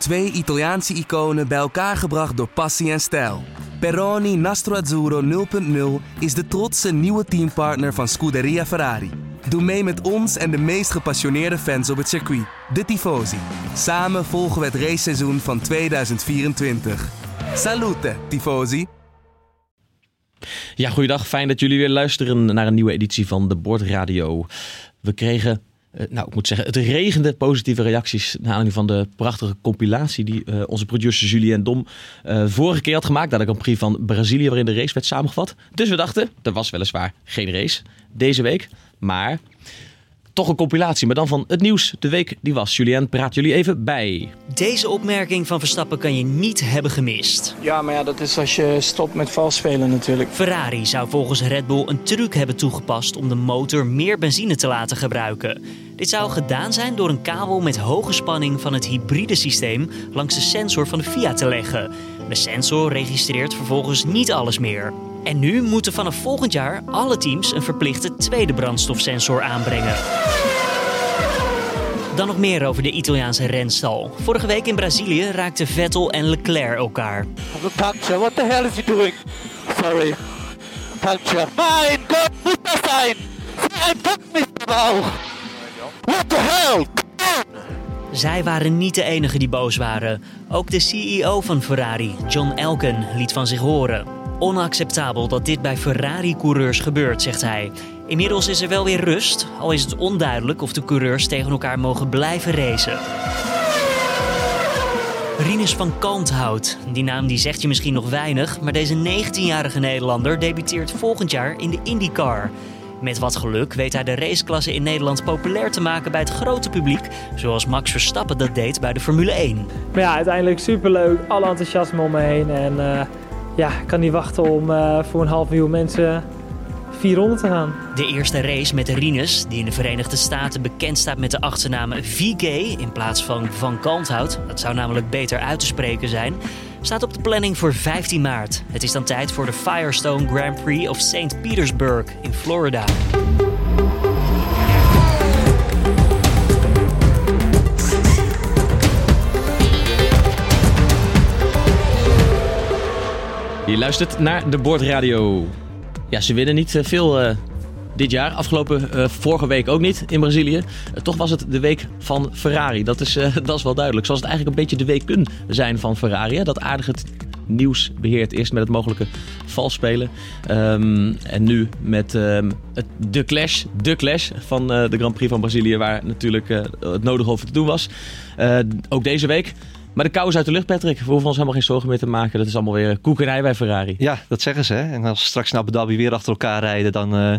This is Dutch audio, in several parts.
Twee Italiaanse iconen bij elkaar gebracht door passie en stijl. Peroni Nastro Azzurro 0.0 is de trotse nieuwe teampartner van Scuderia Ferrari. Doe mee met ons en de meest gepassioneerde fans op het circuit, de Tifosi. Samen volgen we het raceseizoen van 2024. Salute, Tifosi! Ja, goeiedag. Fijn dat jullie weer luisteren naar een nieuwe editie van de Bordradio. We kregen, eh, nou ik moet zeggen, het regende positieve reacties naar aanleiding van de prachtige compilatie die eh, onze producer Julien Dom eh, vorige keer had gemaakt. Dat ik een brief van Brazilië waarin de race werd samengevat. Dus we dachten, er was weliswaar geen race deze week, maar toch een compilatie, maar dan van het nieuws de week die was. Julien, praat jullie even bij. Deze opmerking van Verstappen kan je niet hebben gemist. Ja, maar ja, dat is als je stopt met vals spelen natuurlijk. Ferrari zou volgens Red Bull een truc hebben toegepast om de motor meer benzine te laten gebruiken. Dit zou gedaan zijn door een kabel met hoge spanning van het hybride systeem langs de sensor van de FIA te leggen. De sensor registreert vervolgens niet alles meer. En nu moeten vanaf volgend jaar alle teams een verplichte tweede brandstofsensor aanbrengen. Dan nog meer over de Italiaanse renstal. Vorige week in Brazilië raakten Vettel en Leclerc elkaar. Puncture, what the hell is he doing? Sorry. Puncture. Sein? Ein Punkt, Mr. Bauch. What the hell? Zij waren niet de enigen die boos waren. Ook de CEO van Ferrari, John Elkann, liet van zich horen. Onacceptabel dat dit bij Ferrari-coureurs gebeurt, zegt hij. Inmiddels is er wel weer rust, al is het onduidelijk of de coureurs tegen elkaar mogen blijven racen. Rinus van Kalmthout. Die naam die zegt je misschien nog weinig, maar deze 19-jarige Nederlander debuteert volgend jaar in de IndyCar. Met wat geluk weet hij de raceklasse in Nederland populair te maken bij het grote publiek, zoals Max Verstappen dat deed bij de Formule 1. Maar ja, uiteindelijk superleuk. Alle enthousiasme om me heen. En eh, ja, ik kan niet wachten om eh, voor een half miljoen mensen 400 te gaan. De eerste race met Rinus, die in de Verenigde Staten bekend staat met de achternaam VK in plaats van Van Kalmthout, dat zou namelijk beter uit te spreken zijn, staat op de planning voor 15 maart. Het is dan tijd voor de Firestone Grand Prix of St. Petersburg in Florida. Je luistert naar de Bordradio. Ja, ze winnen niet eh, veel eh, dit jaar. Afgelopen eh, vorige week ook niet in Brazilië. Toch was het de week van Ferrari. Dat is, dat is wel duidelijk. Zoals het eigenlijk een beetje de week kunnen zijn van Ferrari. Dat aardig het nieuws beheert. Eerst met het mogelijke valspelen. Ehm, en nu met ehm, de clash. De clash van de Grand Prix van Brazilië. Waar natuurlijk het nodig over te doen was. Ook deze week. Maar de kou is uit de lucht, Patrick. We hoeven ons helemaal geen zorgen meer te maken. Dat is allemaal weer koekenij bij Ferrari. Ja, dat zeggen ze. Hè? En als ze straks naar Abu Dhabi weer achter elkaar rijden, dan, eh,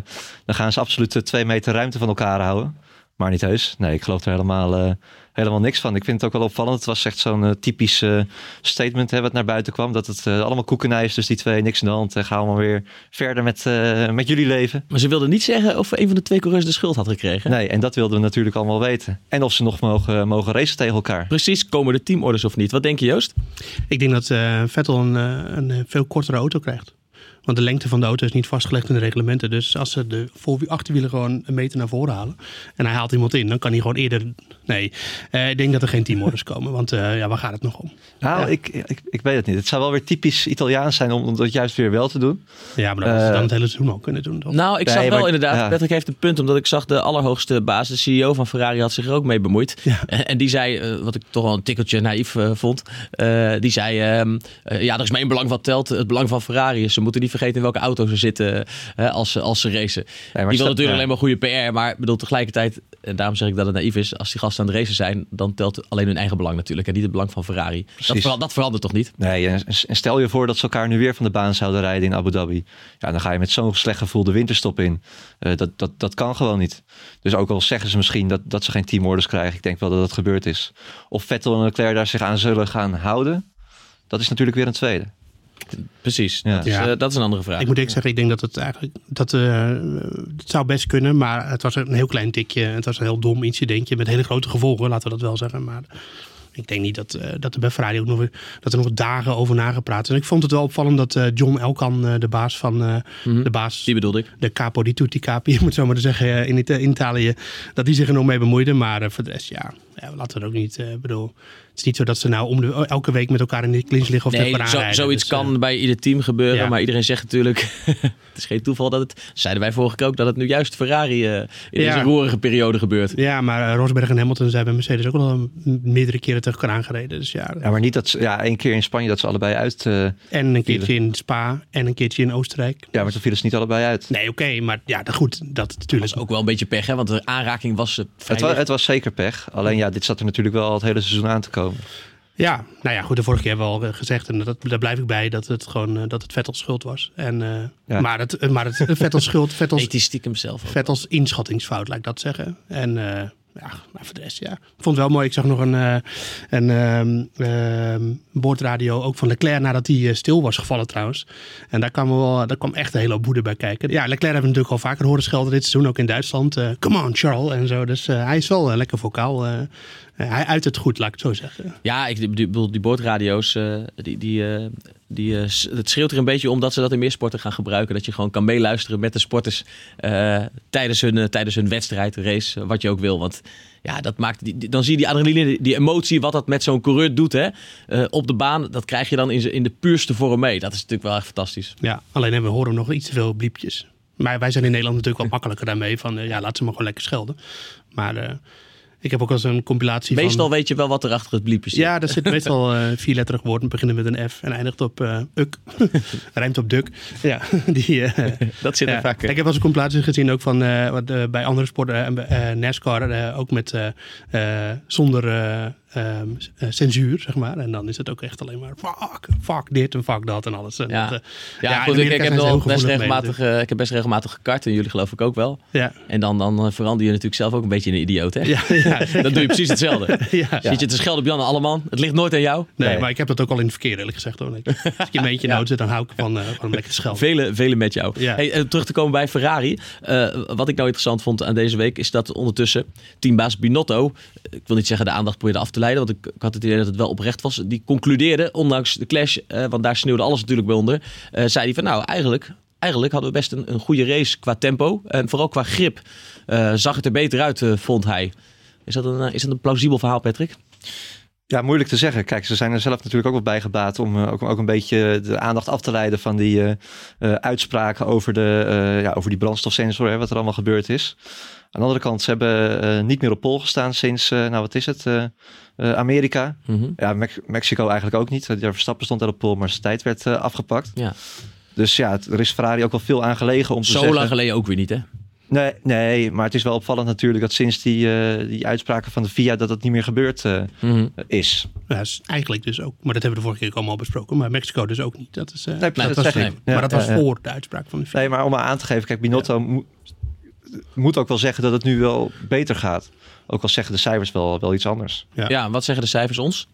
dan gaan ze absoluut eh, twee meter ruimte van elkaar houden. Maar niet heus. Nee, ik geloof er helemaal, eh, helemaal niks van. Ik vind het ook wel opvallend. Het was echt zo'n eh, typisch eh, statement hè, wat naar buiten kwam. Dat het allemaal koekenij is, dus die twee niks in de hand. En gaan allemaal weer verder met, eh, met jullie leven. Maar ze wilden niet zeggen of een van de twee coureurs de schuld had gekregen. Nee, en dat wilden we natuurlijk allemaal weten. En of ze nog mogen, mogen racen tegen elkaar. Precies, komen de teamorders of niet? Wat denk je, Joost? Ik denk dat eh, Vettel een, een veel kortere auto krijgt. Want de lengte van de auto is niet vastgelegd in de reglementen. Dus als ze de voor- achterwielen gewoon een meter naar voren halen. en hij haalt iemand in, dan kan hij gewoon eerder. Nee, eh, ik denk dat er geen teamorders komen. Want eh, ja, waar gaat het nog om? Nou, Ja. ik, ik, ik weet het niet. Het zou wel weer typisch Italiaans zijn om, om dat juist weer wel te doen. Ja, maar dat hadden ze Eh, dan het hele seizoen ook kunnen doen. Toch? Nou, ik Nee, zag wel maar- inderdaad, ja. Patrick heeft een punt, omdat ik zag de allerhoogste baas, de CEO van Ferrari, had zich er ook mee bemoeid. Ja. En, en die zei, wat ik toch wel een tikkeltje naïef vond, eh, die zei, ehm, eh, ja, er is maar één belang wat telt, het belang van Ferrari is. Ze moeten niet vergeten in welke auto ze zitten eh, als, ze, als ze racen. maar die wil natuurlijk alleen maar goede PR, maar bedoel tegelijkertijd, en daarom zeg ik dat het naïef is, als die gasten aan het racen zijn, dan telt alleen hun eigen belang natuurlijk en niet het belang van Ferrari. Dat, vera- dat verandert toch niet? Nee, en, en stel je voor dat ze elkaar nu weer van de baan zouden rijden in Abu Dhabi. Ja, dan ga je met zo'n slecht gevoel de winterstop in. Eh, dat, dat, dat kan gewoon niet. Dus ook al zeggen ze misschien dat, dat ze geen teamorders krijgen. Ik denk wel dat dat gebeurd is. Of Vettel en Leclerc daar zich aan zullen gaan houden. Dat is natuurlijk weer een tweede. Precies, Ja. dat, is, Ja. eh, dat is een andere vraag. Ik moet eerlijk zeggen, ik denk dat het eigenlijk. Dat, eh, het zou best kunnen, maar het was een heel klein tikje. Het was een heel dom incidentje met hele grote gevolgen, laten we dat wel zeggen. Maar ik denk niet dat, eh, dat er bij Ferrari ook nog, dat er nog dagen over nagepraat is. En ik vond het wel opvallend dat eh, John Elkan, eh, de baas van eh, Mhm. de baas Die bedoelde ik. de capo di tutti capi, om het zo maar zeggen, in, Ita- in Italië, dat die zich er nog mee bemoeide. Maar voor de rest, ja, ja laten we het ook niet, eh, bedoel, is niet zo dat ze nou om de, elke week met elkaar in de clinch liggen of Nee, tegen zo, zoiets Dus, eh, kan bij ieder team gebeuren. ja. Maar iedereen zegt natuurlijk, het is geen toeval dat het, zeiden wij vorige keer ook, dat het nu juist Ferrari eh, in Ja. deze roerige periode gebeurt. Ja, maar eh, Rosberg en Hamilton zijn bij Mercedes ook al meerdere keren tegen elkaar aangereden. Dus ja, Ja, maar niet dat ze, ja, één keer in Spanje dat ze allebei uit. eh, en een keertje in Spa en een keertje in Oostenrijk. ja, maar toen vielen ze niet allebei uit. Nee, oké, maar ja, dat- goed, dat natuurlijk. Ook wel een beetje pech, hè? want de aanraking was vrij Het was, het was zeker pech. Alleen ja, dit zat er natuurlijk wel het hele seizoen aan te komen. Ja, nou ja, goed, de vorige keer hebben we al eh, gezegd, en dat, daar blijf ik bij, dat het gewoon eh, dat het Vettels schuld was. En, Ja. Maar het, maar het Vettels schuld, Vettels, hij stiekem zelf ook. Vettels inschattingsfout, laat ik dat zeggen. En ja, maar voor de rest, ja. Ik vond het wel mooi. Ik zag nog een, een ehm, ehm, boordradio ook van Leclerc nadat hij stil was gevallen trouwens. En daar kwam, wel, daar kwam echt een hele hoop woede bij kijken. Ja, Leclerc hebben we natuurlijk al vaker horen schelden dit seizoen, ook in Duitsland. Come on, Charles en zo. Dus hij is wel lekker vocaal. Eh. hij uit het goed, laat ik het zo zeggen. Ja, ik die- bedoel, die boordradio's, eh, die, die, eh, die, het schreeuwt er een beetje om dat ze dat in meer sporten gaan gebruiken. Dat je gewoon kan meeluisteren met de sporters tijdens, hun, tijdens hun wedstrijd, race, wat je ook wil. Want ja, dat maakt, die, dan zie je die adrenaline, die, emotie, wat dat met zo'n coureur doet hè, op de baan. Dat krijg je dan in, in de puurste vorm mee. Dat is natuurlijk wel echt fantastisch. Ja, alleen hebben we horen nog iets te veel bliepjes. Maar wij zijn in Nederland natuurlijk wat makkelijker daarmee. Van ja, laat ze maar gewoon lekker schelden. Maar ik heb ook al eens een compilatie van... Meestal weet je wel wat er achter het bliepje zit. Ja, er zit meestal eh vierletterig woord. beginnen met een F en eindigt op eh uk. Rijmt op duk. Ja, die, eh, dat zit er vaak. Ik heb wel eens een compilatie gezien ook van wat, bij andere sporten. eh, NASCAR ook met zonder eh, ehm, eh, censuur, zeg maar. En dan is het ook echt alleen maar fuck, fuck dit en fuck dat en alles. En Ja. dat, eh, Ja, goed, ik, Amerika ik, heb wel best mee regelmatig, ik heb best regelmatig gekart en jullie geloof ik ook wel. Ja. En dan, dan eh, verander je natuurlijk zelf ook een beetje in een idioot, hè? Ja, ja. Dan doe je precies hetzelfde. Ja. Zit je te schelden op Jan Alleman? Het ligt nooit aan jou. Nee, Nee. maar ik heb dat ook al in het verkeer eerlijk gezegd. Hoor. Als ik eentje Ja. nood zit, dan hou ik van, eh van lekker schelden. Vele, vele met jou. Hey, terug te komen bij Ferrari. Wat ik nou interessant vond aan deze week is dat ondertussen teambaas Binotto, ik wil niet zeggen de aandacht probeerde af te leiden, want ik, ik had het idee dat het wel oprecht was. Die concludeerde, ondanks de clash, eh, want daar sneeuwde alles natuurlijk bij onder, eh, zei hij van nou eigenlijk, eigenlijk hadden we best een, goede race qua tempo en vooral qua grip. Eh, zag het er beter uit, vond hij. Is dat, een, is dat een plausibel verhaal, Patrick? Ja, moeilijk te zeggen. Kijk, ze zijn er zelf natuurlijk ook wel bij gebaat om ook, ook een beetje de aandacht af te leiden van die uitspraken over, de, ja, over die brandstofsensor, hè, wat er allemaal gebeurd is. Aan de andere kant, ze hebben niet meer op pol gestaan sinds, nou wat is het, eh, Amerika. Ja, Mex- Mexico eigenlijk ook niet. Daar Verstappen stond daar op pol, maar zijn tijd werd eh, afgepakt. Ja. Dus ja, het- er is Ferrari ook wel veel aan gelegen om te Zo zeggen... lang geleden ook weer niet, hè? Nee, nee, maar het is wel opvallend natuurlijk dat sinds die, eh, die uitspraken van de FIA dat dat niet meer gebeurd eh, Mhm. is. Ja, is eigenlijk dus ook. Maar dat hebben we de vorige keer ook allemaal besproken. Maar Mexico dus ook niet. Dat is, eh, Nee, dat dat was, ik. maar Ja, dat was ja, ja. voor de uitspraak van de FIA. Nee, maar om maar aan te geven, kijk, Binotto moet ook wel zeggen dat het nu wel beter gaat. Ook al zeggen de cijfers wel, wel iets anders. Ja. Ja, wat zeggen de cijfers ons?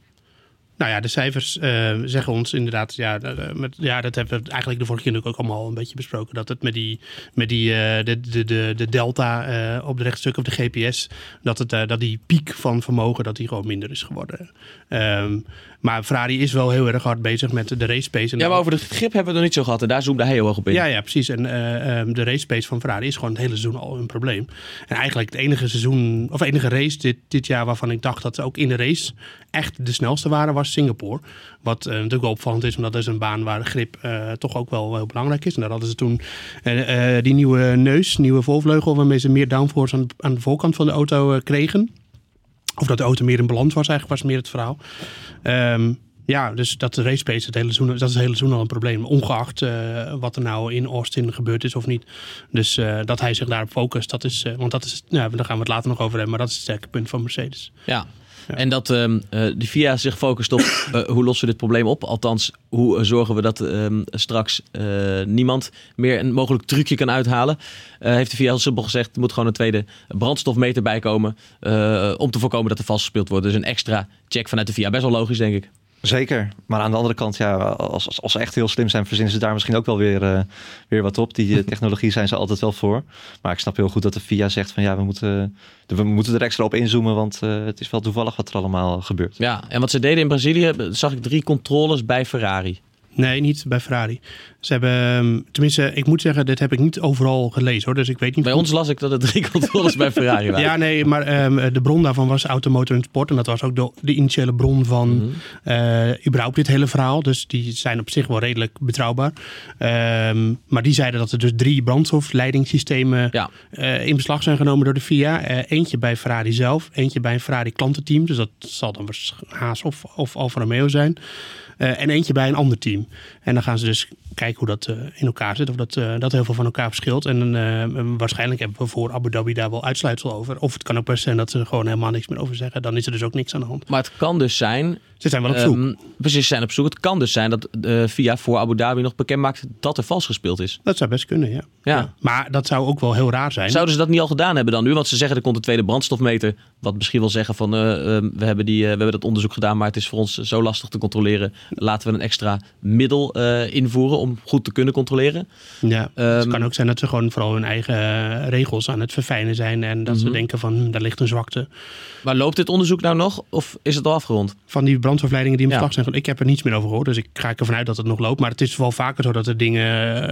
Nou ja, de cijfers eh, zeggen ons inderdaad, ja, eh, met, ja, dat hebben we eigenlijk de vorige keer natuurlijk ook allemaal een beetje besproken. Dat het met die, met die eh, de, de, de, de delta eh, op de rechtstuk of de GPS, dat, het, eh, dat die piek van vermogen, dat die gewoon minder is geworden. Ehm, maar Ferrari is wel heel erg hard bezig met de race pace. En Ja, maar over de grip hebben we het nog niet zo gehad. En daar zoomde hij heel erg op in. Ja, ja, precies. En eh, ehm, de race pace van Ferrari is gewoon het hele seizoen al een probleem. En eigenlijk het enige seizoen, of enige race dit, dit jaar waarvan ik dacht dat ze ook in de race echt de snelste waren, was Singapore. Wat eh, natuurlijk wel opvallend is, omdat dat is een baan waar de grip eh, toch ook wel heel belangrijk is. En daar hadden ze toen die nieuwe neus, nieuwe voorvleugel, waarmee ze meer downforce aan, aan de voorkant van de auto kregen. Of dat de auto meer in balans was, eigenlijk was meer het verhaal. Ehm, ja, dus dat de race pace het hele seizoen, dat is het hele seizoen al een probleem. Ongeacht eh, wat er nou in Austin gebeurd is of niet. Dus eh, dat hij zich daarop focust, dat is, eh, want dat is, nou, daar gaan we het later nog over hebben, maar dat is het sterke punt van Mercedes. Ja. En dat ehm eh, de VIA zich focust op eh, hoe lossen we dit probleem op. Althans, hoe eh, zorgen we dat ehm, straks niemand meer een mogelijk trucje kan uithalen. Heeft de VIA simpel gezegd, er moet gewoon een tweede brandstofmeter bij komen. om te voorkomen dat er vals gespeeld wordt. Dus een extra check vanuit de VIA. Best wel logisch, denk ik. Zeker. Maar aan de andere kant, ja, als, als, als ze echt heel slim zijn, verzinnen ze daar misschien ook wel weer, eh, weer wat op. Die eh, technologie zijn ze altijd wel voor. Maar ik snap heel goed dat de FIA zegt van ja, we moeten, we moeten er extra op inzoomen. Want eh, het is wel toevallig wat er allemaal gebeurt. Ja, en wat ze deden in Brazilië, zag ik drie controles bij Ferrari. Nee, niet bij Ferrari. Ze hebben, ehm, tenminste, ik moet zeggen, dit heb ik niet overal gelezen hoor. Dus ik weet niet. Bij ons las ik dat het drie controles bij Ferrari waren. Ja, nee, maar ehm, de bron daarvan was Automotor en Sport. En dat was ook de, de initiële bron van Mhm. eh, überhaupt dit hele verhaal. Dus die zijn op zich wel redelijk betrouwbaar. Ehm, maar die zeiden dat er dus drie brandstofleidingssystemen Ja. eh, in beslag zijn genomen door de FIA. Eh, eentje bij Ferrari zelf, eentje bij een Ferrari klantenteam. Dus dat zal dan Haas of, of Alfa Romeo zijn. En eentje bij een ander team. En dan gaan ze dus kijken hoe dat eh, in elkaar zit. Of dat, eh, dat heel veel van elkaar verschilt. En eh, waarschijnlijk hebben we voor Abu Dhabi daar wel uitsluitsel over. Of het kan ook best zijn dat ze er gewoon helemaal niks meer over zeggen. Dan is er dus ook niks aan de hand. Maar het kan dus zijn... Ze zijn wel op zoek. ehm, precies, ze zijn op zoek. Het kan dus zijn dat de FIA voor Abu Dhabi nog bekend maakt dat er vals gespeeld is. dat zou best kunnen, ja. Ja. Maar dat zou ook wel heel raar zijn. Zouden ze dat niet al gedaan hebben dan nu? Want ze zeggen er komt een tweede brandstofmeter. Wat misschien wil zeggen van eh, eh, we, hebben die, eh, we hebben dat onderzoek gedaan, maar het is voor ons zo lastig te controleren. Laten we een extra middel eh, invoeren om goed te kunnen controleren. Ja, het Ehm, kan ook zijn dat ze gewoon vooral hun eigen eh, regels aan het verfijnen zijn. En dat ze Mhm. denken van, hm, daar ligt een zwakte. Maar loopt dit onderzoek nou nog of is het al afgerond? Van die brandstofleidingen die in Ja. beslag zijn. genomen. Ik heb er niets meer over gehoord. Dus ik ga ervan uit dat het nog loopt. Maar het is wel vaker zo dat er dingen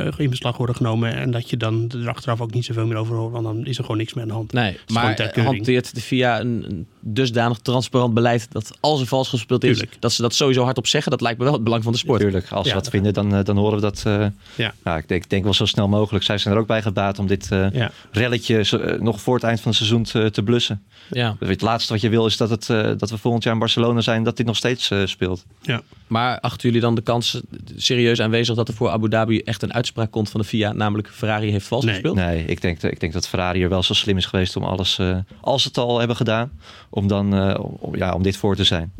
eh, in beslag worden genomen. En dat je dan er achteraf ook niet zoveel meer over hoort. Want dan is er gewoon niks meer aan de hand. Nee, maar eh, hanteert een, een dusdanig transparant beleid dat als er vals gespeeld is, Tuurlijk. dat ze dat sowieso hardop zeggen? Dat lijkt me wel het belang van de sport. Natuurlijk, als ze Ja. wat vinden, dan, eh, dan horen we dat. eh, Ja. nou, ik denk, denk wel zo snel mogelijk. Zij zijn er ook bij gebaat om dit eh, Ja. relletje zo- nog voor het eind van het seizoen te, te blussen. Ja. Het laatste wat je wil is dat, het, dat we volgend jaar in Barcelona zijn, dat dit nog steeds eh, speelt. Maar achten jullie dan de kans serieus aanwezig dat er voor Abu Dhabi echt een uitspraak komt van de FIA, namelijk Ferrari heeft vals Nee. gespeeld? Nee, ik denk, ik denk dat Ferrari er wel zo slim is geweest om alles, als ze het al hebben gedaan, om, dan, eh, om, ja, om dit voor te zijn.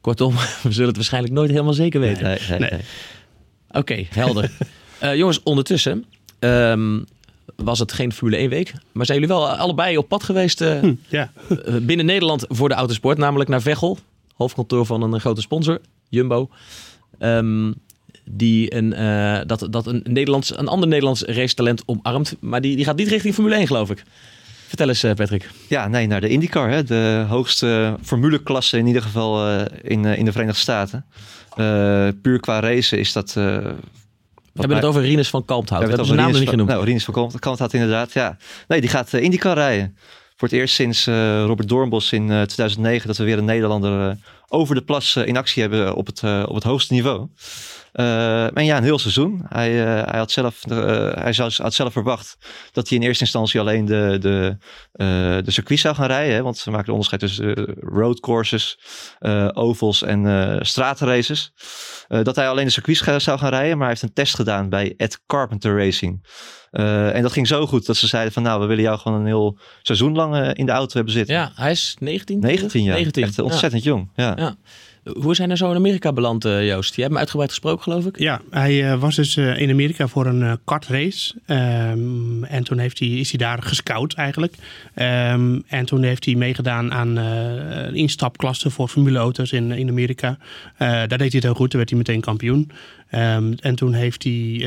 Kortom, we zullen het waarschijnlijk nooit helemaal zeker weten. Nee, nee, Nee. nee. Oké, helder. Eh, jongens, ondertussen ehm, was het geen Formule 1 week. Maar zijn jullie wel allebei op pad geweest eh, Hm, ja. binnen Nederland voor de autosport. Namelijk naar Veghel, hoofdkantoor van een grote sponsor, Jumbo. Ehm, die een, eh, dat, dat een, Nederlands, een ander Nederlands racetalent omarmt. Maar die, die gaat niet richting Formule 1, geloof ik. Vertel eens, eh, Patrick. Ja, nee, naar de IndyCar. Hè? De hoogste formuleklasse in ieder geval eh, in, eh, in de Verenigde Staten. Eh, puur qua racen is dat... eh, We hebben het over Rinus van Kalmthout. We hebben zijn naam nog niet genoemd. Nou, Rinus van Kalmt- Kalmthout inderdaad, ja. Nee, die gaat eh, IndyCar rijden. Voor het eerst sinds eh, Robert Doornbos in eh, 2009 dat we weer een Nederlander eh, over de plas eh, in actie hebben op het, eh, op het hoogste niveau. Eh, en ja, een heel seizoen. Hij, eh, hij, had zelf, eh, hij zou, had zelf verwacht dat hij in eerste instantie alleen de, de, eh, de circuits zou gaan rijden. Want ze maken onderscheid tussen eh, road courses, eh, ovals en eh stratenraces. Eh, dat hij alleen de circuits ga- zou gaan rijden, maar hij heeft een test gedaan bij Ed Carpenter Racing. Eh, en dat ging zo goed dat ze zeiden van nou, we willen jou gewoon een heel seizoen lang eh, in de auto hebben zitten. Ja, hij is 19? 19 jaar, 19. echt ontzettend jong. Ja. Ja. Hoe hij nou zo in Amerika beland, eh, Joost? Je hebt hem uitgebreid gesproken, geloof ik? Ja, hij eh, was dus eh, in Amerika voor een kartrace. Ehm, en toen heeft hij, is hij daar gescout eigenlijk. Ehm, en toen heeft hij meegedaan aan eh, een instapklasse voor formuleauto's in, in Amerika. Daar deed hij het heel goed, toen werd hij meteen kampioen. Ehm, en toen heeft hij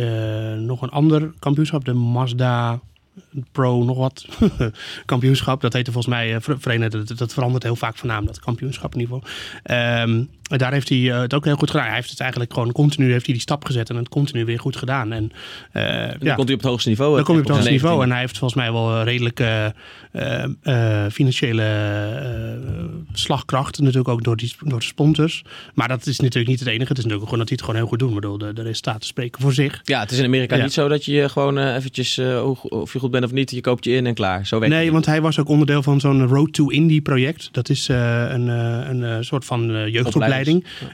nog een ander kampioenschap, de Mazda Pro nog wat kampioenschap. Dat heette volgens mij, eh, ver- Verenigde, dat, dat verandert heel vaak van naam, dat kampioenschap in daar heeft hij eh, het ook heel goed gedaan. Hij heeft het eigenlijk gewoon continu heeft hij die stap gezet en het continu weer goed gedaan. En, Dan ja, komt hij op het hoogste niveau. dan kom je op het hoogste niveau. En 19e. hij heeft volgens mij wel redelijke eh, eh, financiële slagkracht. Natuurlijk ook door, die, door de sponsors. Maar dat is natuurlijk niet het enige. Het is natuurlijk gewoon dat hij het gewoon heel goed doet. Ik bedoel, de, de resultaten spreken voor zich. Ja, het is in Amerika Ja. niet zo dat je gewoon eventjes, of je goed bent of niet, je koopt je in en klaar. Zo werkt Nee, het. want hij was ook onderdeel van zo'n Road to Indie project. Dat is een, een soort van eh,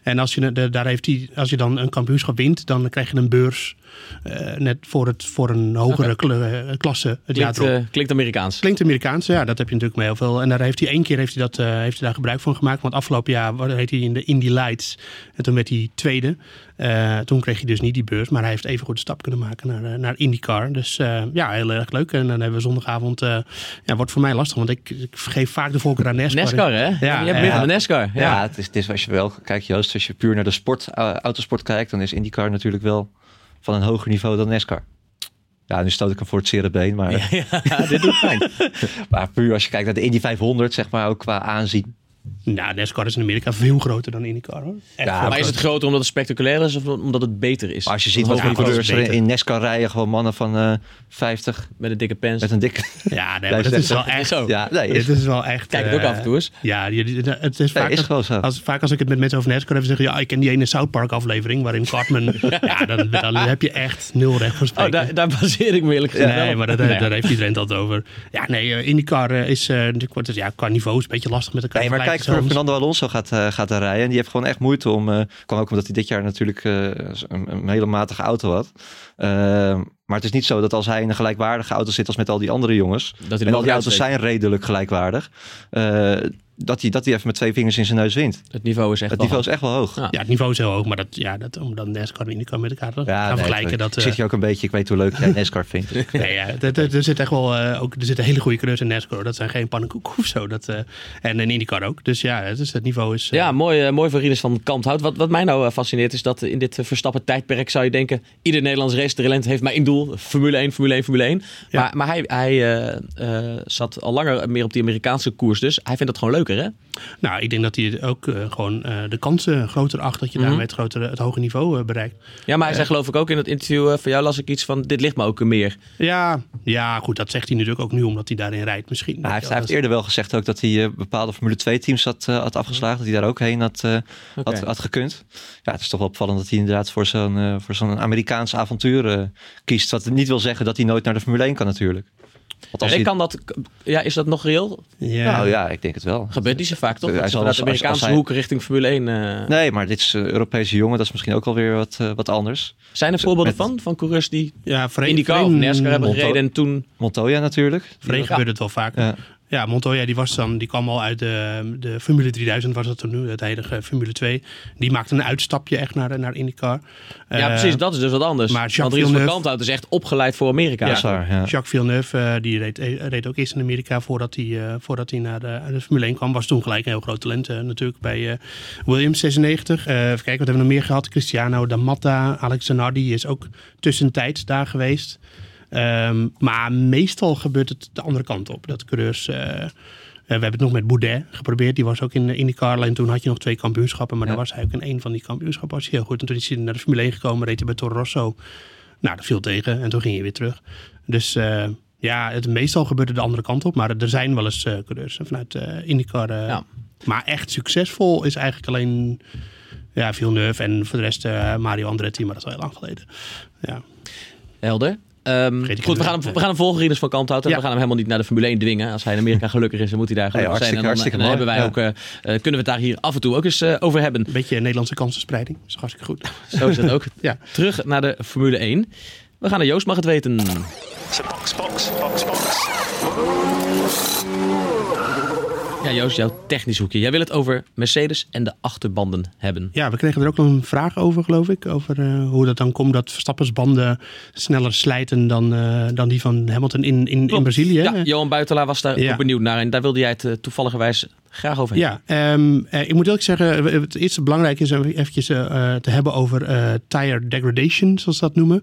En als je, de, daar heeft hij, als je dan een kampioenschap wint, dan krijg je een beurs. Eh, net voor, het, voor een hogere eh, klasse het jaar Klinkt, erop. eh, klinkt Amerikaans. Klinkt Amerikaans, ja, dat heb je natuurlijk mee heel veel. En daar heeft hij één keer heeft hij dat, eh, heeft hij daar gebruik van gemaakt. Want afgelopen jaar reed hij in de Indy Lights. En toen werd hij tweede. Eh, toen kreeg hij dus niet die beurs. Maar hij heeft even goed de stap kunnen maken naar, naar IndyCar. Dus eh, ja, heel erg leuk. En dan hebben we zondagavond. eh ja, wordt voor mij lastig, want ik, ik geef vaak de voorkeur aan NASCAR. NASCAR, hè? Ja, je hebt meer van de NASCAR. Ja. Ja, het, is, het is als je wel, kijk Joost, als je puur naar de sport, autosport kijkt, dan is IndyCar natuurlijk wel van een hoger niveau dan NASCAR. Ja, nu stoot ik hem voor het zere been, maar, Ja, dit doet pijn. maar puur als je kijkt naar de Indy 500, zeg maar, ook qua aanzien. Nou, NASCAR is in Amerika veel groter dan IndyCar hoor. Echt Ja, maar is het groter. omdat het spectaculair is of omdat het beter is? Maar als je ziet wat voor coureurs er in NASCAR rijden, gewoon mannen van eh 50 Met een dikke pens. met een dikke... Ja, nee, maar dat is wel echt... Zo. Ja, nee, Dit is wel echt... Kijk het ook eh, af en toe eens. Ja, het is nee, vaak, is gewoon zo. als, vaak als ik het met mensen over NASCAR heb, zeggen ja, ik ken die ene South Park aflevering waarin Cartman... ja, dan, dan heb je echt nul recht van Oh, spreken. daar, daar baseer ik me eerlijk gezegd wel Nee, op. maar dat, daar heeft iedereen het altijd over. Ja, nee, eh, IndyCar eh, is uh, natuurlijk, ja, qua niveau is een beetje lastig met elkaar Nee, vergelijken soms. Fernando Alonso gaat, eh, gaat rijden. En die heeft gewoon echt moeite om... eh kwam ook omdat hij dit jaar natuurlijk eh, een, een hele matige auto had. Eh, maar het is niet zo dat als hij in een gelijkwaardige auto zit als met al die andere jongens... Dat en al die auto's zijn redelijk gelijkwaardig... eh, dat hij, dat hij even met twee vingers in zijn neus wint. Het niveau is echt Het wel niveau is echt wel hoog. Ja. Ja, het niveau is heel hoog, maar dat, ja, dat, om dan NASCAR en IndyCar met elkaar te gaan nee, vergelijken. Dat, ik eh, zit hier ook een beetje... Ik weet hoe leuk jij NASCAR vindt. nee, ja, er, er, er zit echt wel, eh, ook, er zitten hele goede coureurs in NASCAR. Dat zijn geen pannenkoeken of zo. Dat, eh, en in IndyCar ook. Dus ja, het, is, het niveau is... eh, Ja, mooi, eh, mooi voor Rinus van Kanthout. Wat, wat mij nou eh, fascineert is dat eh, in dit eh, Verstappen tijdperk zou je denken... ieder Nederlands racetalent heeft maar één doel. Formule 1, Formule 1, Formule 1. Ja. Maar, maar hij, hij eh, eh, zat al langer meer op die Amerikaanse koers. Dus hij vindt dat gewoon leuker, hè? Nou, ik denk dat hij ook eh, gewoon eh, de kansen groter acht dat je Mhm. daarmee het, grotere, het hoge niveau eh, bereikt. Ja, maar hij zei geloof ik ook in het interview van jou las ik iets van... dit ligt me ook meer. Ja, ja, goed, dat zegt hij natuurlijk ook nu omdat hij daarin rijdt misschien. Hij, heeft, hij eerder wel gezegd ook dat hij eh, bepaalde Formule 2 teams had, eh, had afgeslagen. Dat hij daar ook heen had, eh, had, had gekund. Ja, het is toch wel opvallend dat hij inderdaad voor zo'n eh, voor zo'n Amerikaans avontuur kiest. Wat niet wil zeggen dat hij nooit naar de Formule 1 kan natuurlijk. Want als En hij- kan dat, ja, is dat nog reëel? Ja. Nou ja, ik denk het wel. Gebeurt niet zo vaak, toch? Hij zal vanuit de Amerikaanse als hij- hoek richting Formule 1... eh, Nee, maar dit is een Europese jongen. Dat is misschien ook alweer wat, eh, wat anders. Zijn er voorbeelden Met- van? Van coureurs die ja, voor IndyCar of NASCAR hebben gereden en toen... Montoya natuurlijk. Ja. gebeurt het wel vaker. Ja. Ja, Montoya die was dan, die kwam al uit de, de Formule 3000 was dat toen nu, het heilige Formule 2. Die maakte een uitstapje echt naar, naar IndyCar. Ja, Eh, precies. Dat is dus wat anders. maar Want Jacques Ries van Villeneuve- Kanthout is echt opgeleid voor Amerika. Ja. Jacques Villeneuve, eh, die reed, eh, reed ook eerst in Amerika voordat hij, eh, voordat hij naar de, de Formule 1 kwam. Was toen gelijk een heel groot talent natuurlijk bij eh, Williams 96. Eh, even kijken, wat hebben we nog meer gehad? Cristiano D'Amatta, Alex Zanardi is ook tussentijds daar geweest. Ehm, maar meestal gebeurt het de andere kant op. Dat coureurs... eh, eh, we hebben het nog met Boudet geprobeerd. Die was ook in de IndyCar. Alleen toen had je nog twee kampioenschappen. Maar Ja. dan was hij ook in één van die kampioenschappen. Was hij heel goed. En toen is hij naar de Formule 1 gekomen. Reed hij bij Toro Rosso. Nou, dat viel tegen. En toen ging hij weer terug. Dus eh, ja, het meestal gebeurde de andere kant op. Maar er zijn wel eens eh coureurs vanuit eh IndyCar. eh, Ja. Maar echt succesvol is eigenlijk alleen ja, Villeneuve. En voor de rest eh, Mario Andretti. Maar dat is al heel lang geleden. Ja. Helder. Ehm, goed, we gaan, hem, we gaan hem volgen, Rinus van Kanthout. En Ja. we gaan hem helemaal niet naar de Formule 1 dwingen. Als hij in Amerika gelukkig is, dan moet hij daar gelukkig zijn. En dan, hartstikke- en dan hartstikke hebben wij ook, eh, eh, kunnen we het daar hier af en toe ook eens eh, over hebben. Een beetje Nederlandse kansenspreiding. Dat is hartstikke goed. Zo is het ook. Ja. Terug naar de Formule 1. We gaan naar Joost, mag het weten. box, box, box, box. Ja, Joost, jouw technisch hoekje. Jij wil het over Mercedes en de achterbanden hebben. Ja, we kregen er ook nog een vraag over, geloof ik. Over eh, hoe dat dan komt dat Verstappen's banden sneller slijten dan, eh, dan die van Hamilton in, in, in. Brazilië. Ja, Johan Buitelaar was daar Ja. ook benieuwd naar. En daar wilde jij het uh, toevalligerwijs graag over. Ja, um, uh, ik moet eerlijk zeggen, het eerste belangrijk is eventjes uh, te hebben over tire degradation, zoals ze dat noemen.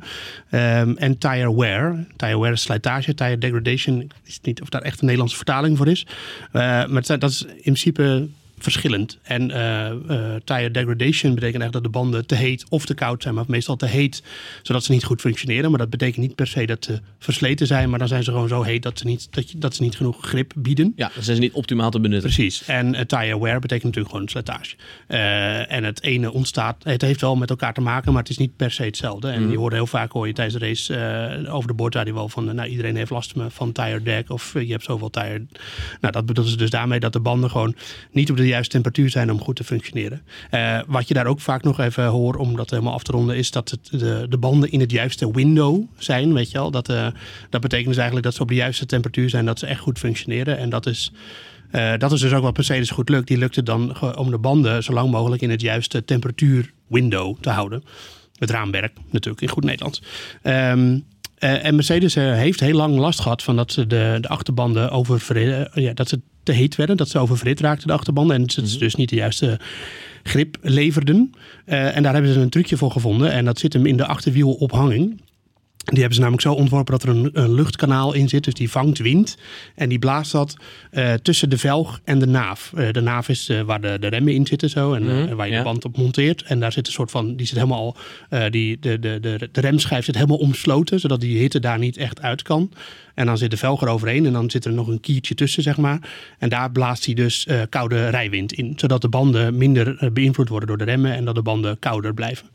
Um, en tire wear. Tire wear is slijtage, tire degradation, ik weet niet of daar echt een Nederlandse vertaling voor is. Maar dat is in principe verschillend. En uh, uh, tire degradation betekent echt dat de banden te heet of te koud zijn, maar meestal te heet, zodat ze niet goed functioneren. Maar dat betekent niet per se dat ze versleten zijn, maar dan zijn ze gewoon zo heet dat ze niet, dat, je, dat ze niet genoeg grip bieden. Ja, dan zijn ze niet optimaal te benutten. Precies. En uh, tire wear betekent natuurlijk gewoon slijtage. En het ene ontstaat, het heeft wel met elkaar te maken, maar het is niet per se hetzelfde. En mm. je hoort heel vaak hoor je tijdens de race uh, over de boordradio wel van, nou iedereen heeft last van tire deck of je hebt zoveel tire. Nou, dat bedoelt ze dus daarmee dat de banden gewoon niet op de juiste temperatuur zijn om goed te functioneren. Uh, wat je daar ook vaak nog even hoort om dat helemaal af te ronden, is dat het de, de banden in het juiste window zijn. Weet je wel? Dat, uh, dat betekent dus eigenlijk dat ze op de juiste temperatuur zijn, dat ze echt goed functioneren. En dat is. Uh, dat is dus ook wat Mercedes goed lukt. Die lukt het dan om de banden zo lang mogelijk in het juiste temperatuur window te houden. Het raamwerk natuurlijk in goed Nederlands. Uh, en Mercedes heeft heel lang last gehad van dat ze de, de achterbanden over ja, dat ze te heet werden, dat ze oververhit raakten, de achterbanden. En ze mm -hmm. dus niet de juiste grip leverden. Uh, en daar hebben ze een trucje voor gevonden. En dat zit hem in de achterwielophanging. Die hebben ze namelijk zo ontworpen dat er een, een luchtkanaal in zit. Dus die vangt wind. En die blaast dat eh, tussen de velg en de naaf. Eh, de naaf is eh, waar de, de remmen in zitten zo. En eh, Mhm, waar je ja. de band op monteert. En daar zit een soort van. Die zit helemaal. eh, die, de, de, de, de remschijf zit helemaal omsloten. Zodat die hitte daar niet echt uit kan. En dan zit de velg eroverheen. En dan zit er nog een kiertje tussen, zeg maar. En daar blaast hij dus eh, koude rijwind in. Zodat de banden minder eh, beïnvloed worden door de remmen. En dat de banden kouder blijven.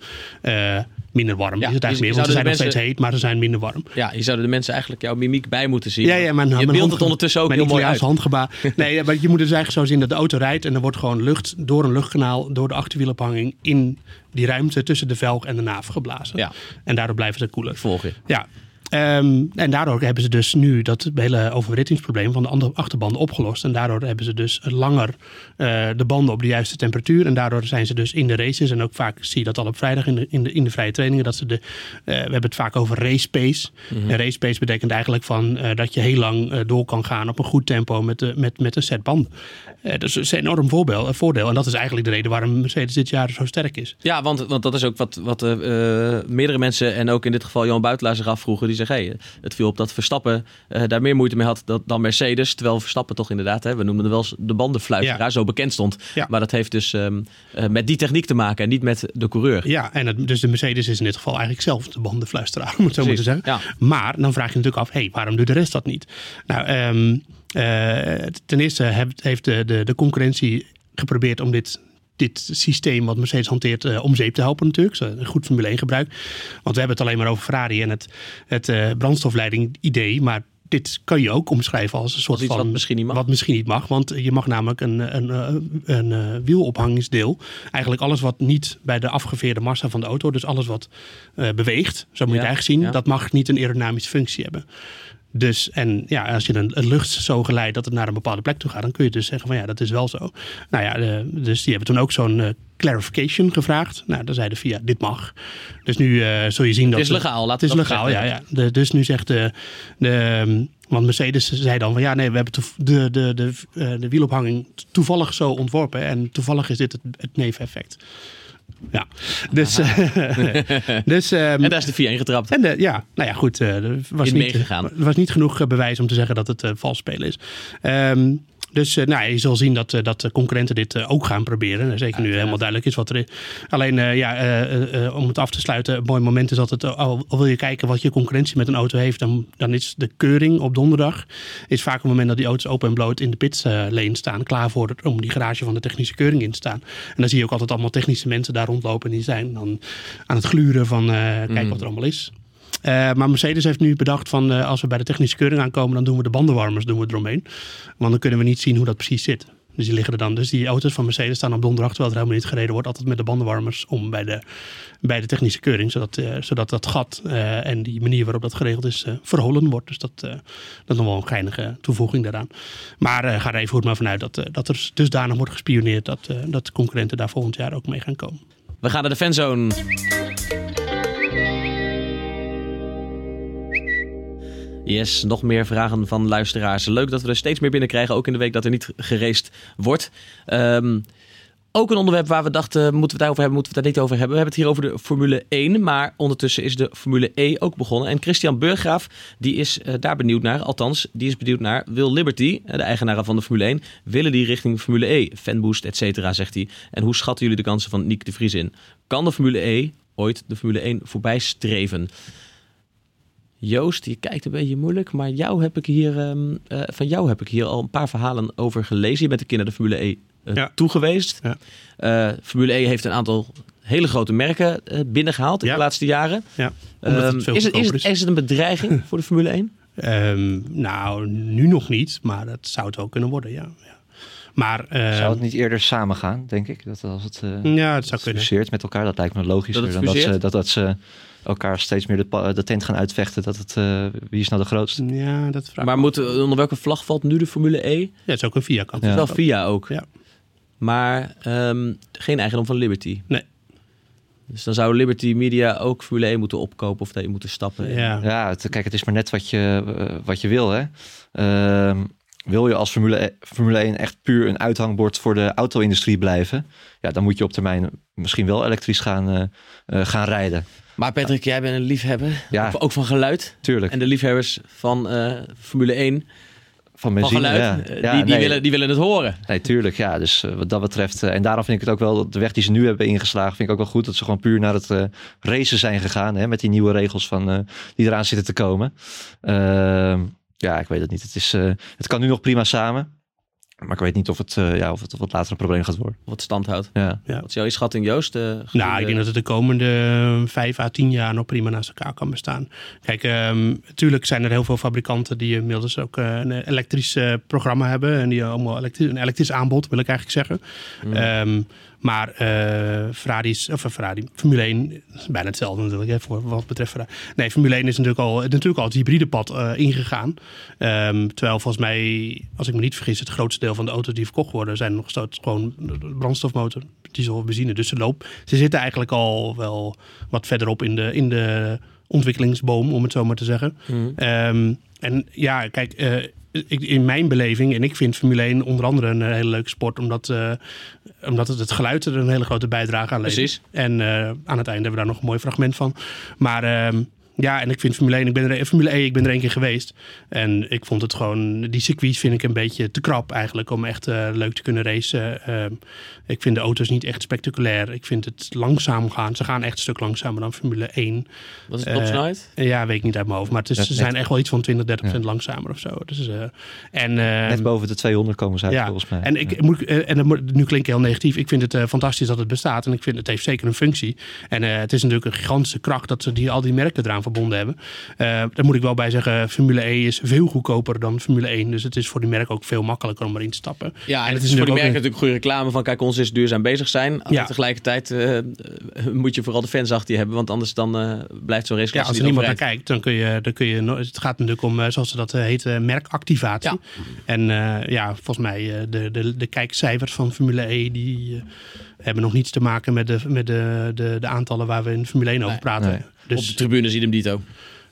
Eh, minder warm Ja, is het eigenlijk je meer. Want ze zijn nog steeds heet, maar ze zijn minder warm. Ja, je zouden de mensen eigenlijk jouw mimiek bij moeten zien. Ja, ja, mijn, je mijn beeldt het ondertussen ook mijn heel mooi uit. Handgebaar. Nee, maar je moet dus eigenlijk zo zien dat de auto rijdt en er wordt gewoon lucht door een luchtkanaal, door de achterwielophanging in die ruimte tussen de velg en de naaf geblazen. Ja. En daardoor blijven ze koeler. Volg je. Ja. Ehm, en daardoor hebben ze dus nu dat hele overwittingsprobleem van de andere achterbanden opgelost. En daardoor hebben ze dus langer eh, de banden op de juiste temperatuur. En daardoor zijn ze dus in de races. En ook vaak zie je dat al op vrijdag in de, in de, in de vrije trainingen. Dat ze de, eh, we hebben het vaak over race pace. En race pace betekent eigenlijk van, eh, dat je heel lang door kan gaan op een goed tempo met, de, met, met een set banden. Dus dat is een enorm voorbeeld, voordeel. En dat is eigenlijk de reden waarom Mercedes dit jaar zo sterk is. Ja, want, want dat is ook wat, wat meerdere mensen en ook in dit geval Johan Buitelaar zich afvroegen. Die hey, het viel op dat Verstappen eh, daar meer moeite mee had dat, dan Mercedes. Terwijl Verstappen toch inderdaad, hè, we noemden het wel eens de bandenfluisteraar, Ja. zo bekend stond. Ja. Maar dat heeft dus ehm, eh, met die techniek te maken en niet met de coureur. Ja, en het, dus de Mercedes is in dit geval eigenlijk zelf de bandenfluisteraar, om het zo maar te Precies, zeggen. ja. Maar dan vraag je natuurlijk af, hey, waarom doet de rest dat niet? Nou, ehm, eh, ten eerste heeft, heeft de, de, de concurrentie geprobeerd om dit, dit systeem wat Mercedes hanteert eh, om zeep te helpen natuurlijk. Een goed Formule 1 gebruik. Want we hebben het alleen maar over Ferrari en het, het eh, brandstofleiding idee, maar dit kan je ook omschrijven als een soort van... wat misschien niet mag. Wat misschien niet mag, want je mag namelijk een, een, een, een, eh, wielophangingsdeel. Eigenlijk alles wat niet bij de afgeveerde massa van de auto, dus alles wat eh, beweegt, zo moet je Ja, het eigenlijk zien, ja. dat mag niet een aerodynamische functie hebben. Dus, en ja, als je een, een lucht zo geleidt dat het naar een bepaalde plek toe gaat, dan kun je dus zeggen van ja, dat is wel zo. Nou ja, de- dus die hebben toen ook zo'n eh, clarification gevraagd. Nou, dan zeiden via dit mag. Dus nu eh, zul je zien dat... is legaal, laten Het is legaal, ja. zeggen. ja. De, dus nu zegt de, de, ehm, want Mercedes zei dan van ja, nee, we hebben de, de, de, eh, de wielophanging toevallig zo ontworpen. En toevallig is dit het, het neveneffect. Ja, dus, dus ehm, En daar is de 4 getrapt. en de, ja, nou ja, goed. eh, er was niet, er was niet genoeg eh, bewijs om te zeggen dat het eh, vals spelen is. Ehm, dus eh, nou, je zal zien dat, eh, dat de concurrenten dit eh, ook gaan proberen. Zeker nu helemaal duidelijk is wat er is. Alleen, ja, om het af te sluiten, een mooi moment is dat het, al, wil je kijken wat je concurrentie met een auto heeft, dan, dan is de keuring op donderdag is vaak een moment dat die auto's open en bloot in de pitslane staan, klaar voor het- om die garage van de technische keuring in te staan. En dan zie je ook altijd allemaal technische mensen daar rondlopen en die zijn dan aan het gluren van eh, kijk wat er allemaal is. Eh, maar Mercedes heeft nu bedacht van eh, als we bij de technische keuring aankomen, dan doen we de bandenwarmers doen we eromheen. Want dan kunnen we niet zien hoe dat precies zit. Dus die liggen er dan. Dus die auto's van Mercedes staan op donderdag, terwijl er helemaal niet gereden wordt, altijd met de bandenwarmers om bij de, bij de technische keuring. Zodat, eh, zodat dat gat en die manier waarop dat geregeld is, eh, verholen wordt. Dus dat, dat is nog wel een geinige toevoeging daaraan. Maar ga er even goed maar vanuit dat, dat er dusdanig wordt gespioneerd dat, dat concurrenten daar volgend jaar ook mee gaan komen. We gaan naar de fanzone. Yes, nog meer vragen van luisteraars. Leuk dat we er steeds meer binnenkrijgen, ook in de week dat er niet geraced wordt. Ehm, ook een onderwerp waar we dachten, moeten we het daarover hebben, moeten we het daar niet over hebben. We hebben het hier over de Formule 1, maar ondertussen is de Formule E ook begonnen. En Christian Burggraaf, die is eh, daar benieuwd naar. Althans, die is benieuwd naar, wil Liberty, eh, de eigenaren van de Formule 1, willen die richting Formule E? Fanboost, et cetera, zegt hij. En hoe schatten jullie de kansen van Nick de Vries in? Kan de Formule E ooit de Formule 1 voorbij streven? Joost, je kijkt een beetje moeilijk, maar jou heb ik hier, ehm, eh, van jou heb ik hier al een paar verhalen over gelezen. Je bent een keer naar de Formule E eh, Ja. toegeweest. Ja. Eh, Formule E heeft een aantal hele grote merken eh, binnengehaald in Ja. de laatste jaren. Ja, het Ehm, is, het, is, het, is. het een bedreiging voor de Formule 1? Ehm, nou, nu nog niet, maar dat zou het wel kunnen worden, ja. ja. Maar Zou het niet eerder samen gaan, denk ik? Dat als het eh ja, het zou kunnen. fuseert met elkaar, dat lijkt me logischer Dat dan dat ze, dat, dat ze elkaar steeds meer de, tent gaan uitvechten. Dat het, eh, wie is nou de grootste? Ja, dat vraag Maar moet, onder welke vlag valt nu de Formule E? Ja, het is ook een via kant. Ja. Wel VIA ook. Ja. Maar ehm, geen eigendom van Liberty. Nee. Dus dan zou Liberty Media ook Formule 1 moeten opkopen of daarin moeten stappen. Ja. Ja, het, kijk, het is maar net wat je, eh, wat je wil. Hè? Ehm, wil je als Formule, E- Formule 1 echt puur een uithangbord voor de auto-industrie blijven? Ja, dan moet je op termijn misschien wel elektrisch gaan, eh, eh, gaan rijden. Maar Patrick, jij bent een liefhebber. Ja. Ook- Ook van geluid. Tuurlijk. En de liefhebbers van eh, Formule 1, van van benzine, geluid, ja. eh, Ja, die, die, nee. willen, die willen het horen. Nee, tuurlijk. Ja, dus eh, wat dat betreft. en daarom vind ik het ook wel, de weg die ze nu hebben ingeslagen, vind ik ook wel goed. Dat ze gewoon puur naar het racen zijn gegaan. Hè, met die nieuwe regels van, die eraan zitten te komen. Ehm, ja, ik weet het niet. Het, is, het kan nu nog prima samen. Maar ik weet niet of het, eh, ja, of het, of het later een probleem gaat worden. Wat stand houdt. Ja. Ja. Wat is jouw inschatting, Joost? Eh, Nou, ik denk dat het de komende vijf à tien jaar nog prima naast elkaar kan bestaan. Kijk, ehm, natuurlijk zijn er heel veel fabrikanten die inmiddels ook eh, een elektrisch eh, programma hebben. En die allemaal elektri- een elektrisch aanbod, wil ik eigenlijk zeggen. Ehm, maar eh Ferrari's, of eh, Ferrari, Formule 1 is bijna hetzelfde natuurlijk, hè, voor wat betreft Ferrari. Nee, Formule 1 is natuurlijk al, natuurlijk al het hybride pad eh, ingegaan. Ehm, terwijl volgens mij, als ik me niet vergis, het grootste deel van de auto's die verkocht worden zijn nog steeds gewoon brandstofmotor, diesel of benzine. Dus ze, loop, ze zitten eigenlijk al wel wat verderop in de, in de ontwikkelingsboom, om het zo maar te zeggen. Ehm, en ja, kijk, ik, in mijn beleving, en ik vind Formule 1 onder andere een eh, hele leuke sport, omdat, eh, omdat het, het geluid er een hele grote bijdrage aan levert. Precies. En eh, aan het einde hebben we daar nog een mooi fragment van. Maar ehm, ja, en ik vind Formule 1, ik ben er, Formule 1, ik ben er één keer geweest. En ik vond het gewoon, die circuits vind ik een beetje te krap eigenlijk om echt eh, leuk te kunnen racen. Ehm, ik vind de auto's niet echt spectaculair. Ik vind het langzaam gaan. Ze gaan echt een stuk langzamer dan Formule 1. Wat is de eh, topsnelheid? Ja, weet ik niet uit mijn hoofd. Maar het is, Net- ze zijn net- echt wel iets van 20, 30 Ja. procent langzamer of zo. Dus, eh, en, eh, Net boven de 200 komen ze uit ja, volgens mij. en, ik, moet, eh, en dat moet- nu klink ik heel negatief. Ik vind het eh, fantastisch dat het bestaat. En ik vind het heeft zeker een functie. En eh, het is natuurlijk een gigantische kracht dat ze die, al die merken eraan verbonden hebben. Eh daar moet ik wel bij zeggen, Formule E is veel goedkoper dan Formule 1. Dus het is voor die merken ook veel makkelijker om erin te stappen. Ja, en het het is is voor die merken een- natuurlijk goede reclame van kijk, ons is duurzaam bezig zijn. Ja. Tegelijkertijd eh, eh, moet je vooral de fans achter je hebben, want anders dan blijft zo'n Ja, raceklasse als er niet niemand naar kijkt, dan kun je, dan kun je. Het gaat natuurlijk om, zoals ze dat heet, merkactivatie. Ja. En ja, volgens mij, de, de, de kijkcijfers van Formule E, die hebben nog niets te maken met, de, met de, de, de aantallen waar we in Formule 1 over praten. Nee. Op de Dus tribune ziet hem dito.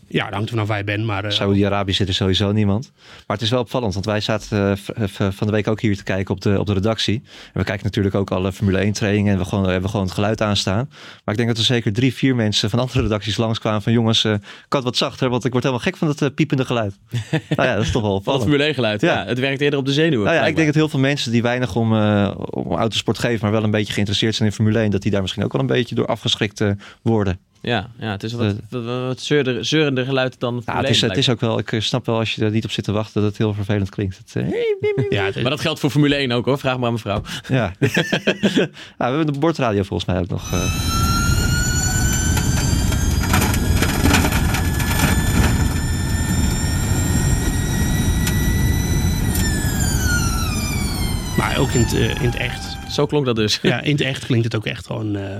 Ja, dat hangt vanaf waar je bent. Maar eh, Saudi-Arabië zit er sowieso niemand. Maar het is wel opvallend, want wij zaten eh, v- van de week ook hier te kijken op de, op de redactie. En we kijken natuurlijk ook alle Formule 1 trainingen en we gewoon, hebben gewoon het geluid aanstaan. Maar ik denk dat er zeker drie, vier mensen van andere redacties langskwamen van jongens, eh kan het wat zachter, want ik word helemaal gek van het eh, piepende geluid. nou ja, dat is toch wel Van opvallend. Formule 1 geluid. Ja. Ja. het werkt eerder op de zenuwen. Nou ja, ik denk dat heel veel mensen die weinig om, eh, om autosport geven, maar wel een beetje geïnteresseerd zijn in Formule 1, dat die daar misschien ook wel een beetje door afgeschrikt eh, worden. Ja, ja, het is wat, wat, wat zeurder, zeurender geluid dan Ja, het, is, 1 het is ook wel, ik eh, snap wel als je er niet op zit te wachten, dat het heel vervelend klinkt. Het, eh, ja, het- Maar dat geldt voor Formule 1 ook hoor. Vraag maar aan mevrouw. Ja. ja, we hebben de bordradio volgens mij ook nog. eh. maar ook in het, eh, in het echt. Zo klonk dat dus. Ja, in het echt klinkt het ook echt gewoon. eh,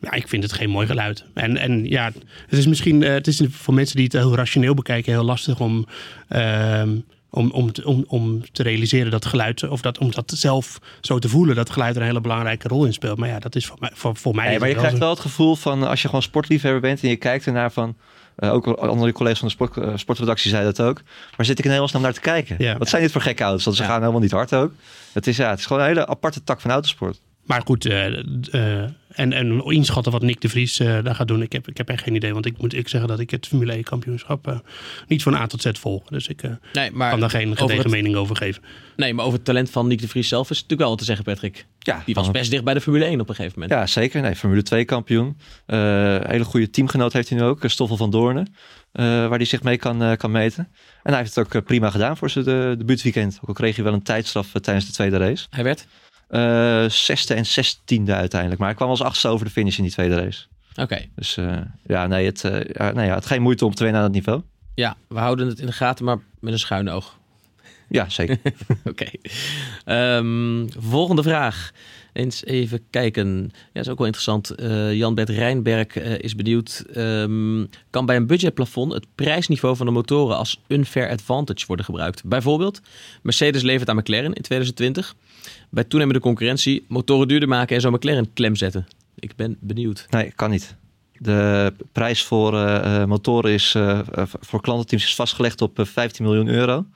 ja, ik vind het geen mooi geluid. En, en ja, het is misschien eh, het is voor mensen die het heel rationeel bekijken heel lastig om, ehm, om, om, te, om, om te realiseren dat geluid, of dat, om dat zelf zo te voelen, dat geluid er een hele belangrijke rol in speelt. Maar ja, dat is voor mij. Voor, voor mij Nee, maar je wel krijgt zo. wel het gevoel van eh, als je gewoon sportliefhebber bent en je kijkt ernaar van. Eh, ook andere collega's van de sport, eh, sportredactie zeiden dat ook. Maar zit ik in hemelsnaam naar te kijken? Ja. Wat zijn dit voor gekke auto's? Want ze Ja. gaan helemaal niet hard ook. Het is, ja, het is gewoon een hele aparte tak van autosport. Maar goed, eh, eh, en, en inschatten wat Nick de Vries eh, daar gaat doen, ik heb, ik heb echt geen idee. Want ik moet ik zeggen dat ik het Formule 1 kampioenschap eh, niet van A tot Z volg. Dus ik eh, Nee, maar kan daar geen gedegen mening over geven. nee, maar over het talent van Nick de Vries zelf is natuurlijk wel wat te zeggen, Patrick. Ja, Die was best dicht bij de Formule 1 op een gegeven moment. Ja, zeker. Nee, Formule 2 kampioen. Eh, hele goede teamgenoot heeft hij nu ook. Stoffel van Doornen. eh, waar hij zich mee kan, eh, kan meten. En hij heeft het ook prima gedaan voor zijn de, debuutweekend. Ook al kreeg hij wel een tijdstraf tijdens de tweede race. Hij werd? Eh, zesde en zestiende uiteindelijk. Maar hij kwam als achtste over de finish in die tweede race. Oké. Dus eh, ja, nee, het, ja, nee, ja, het geen moeite om te winnen aan dat niveau. Ja, we houden het in de gaten, maar met een schuin oog. Ja, zeker. Oké. Ehm, volgende vraag. Eens even kijken. Ja, is ook wel interessant. Eh, Jan-Bert Rijnberg eh, is benieuwd. ehm, kan bij een budgetplafond het prijsniveau van de motoren als unfair advantage worden gebruikt? Bijvoorbeeld, Mercedes levert aan McLaren in 2020. Bij toenemende concurrentie motoren duurder maken en zo McLaren klem zetten. Ik ben benieuwd. nee, kan niet. De prijs voor eh, motoren is voor klantenteams is vastgelegd op eh, 15 miljoen euro.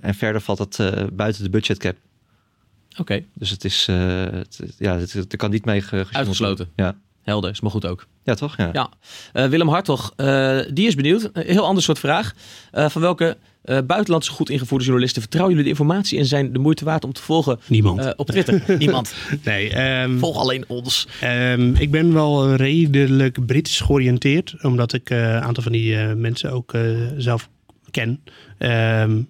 En verder valt eh, buiten de budgetcap. Oké, Dus het is, eh, het, ja, het, het- er kan niet mee ge- gesjoemeld Uitgesloten. Ja. helder. Is maar goed ook. Ja, toch? Ja. Ja. Eh, Willem Hartog, eh, die is benieuwd. Een heel ander soort vraag. Eh, van welke eh, buitenlandse goed ingevoerde journalisten vertrouwen jullie de informatie en zijn de moeite waard om te volgen Niemand. eh, op Twitter? Niemand. nee, ehm, Volg alleen ons. Ehm, ik ben wel redelijk Brits georiënteerd, omdat ik eh, een aantal van die eh, mensen ook eh, zelf ken. Ehm, eh,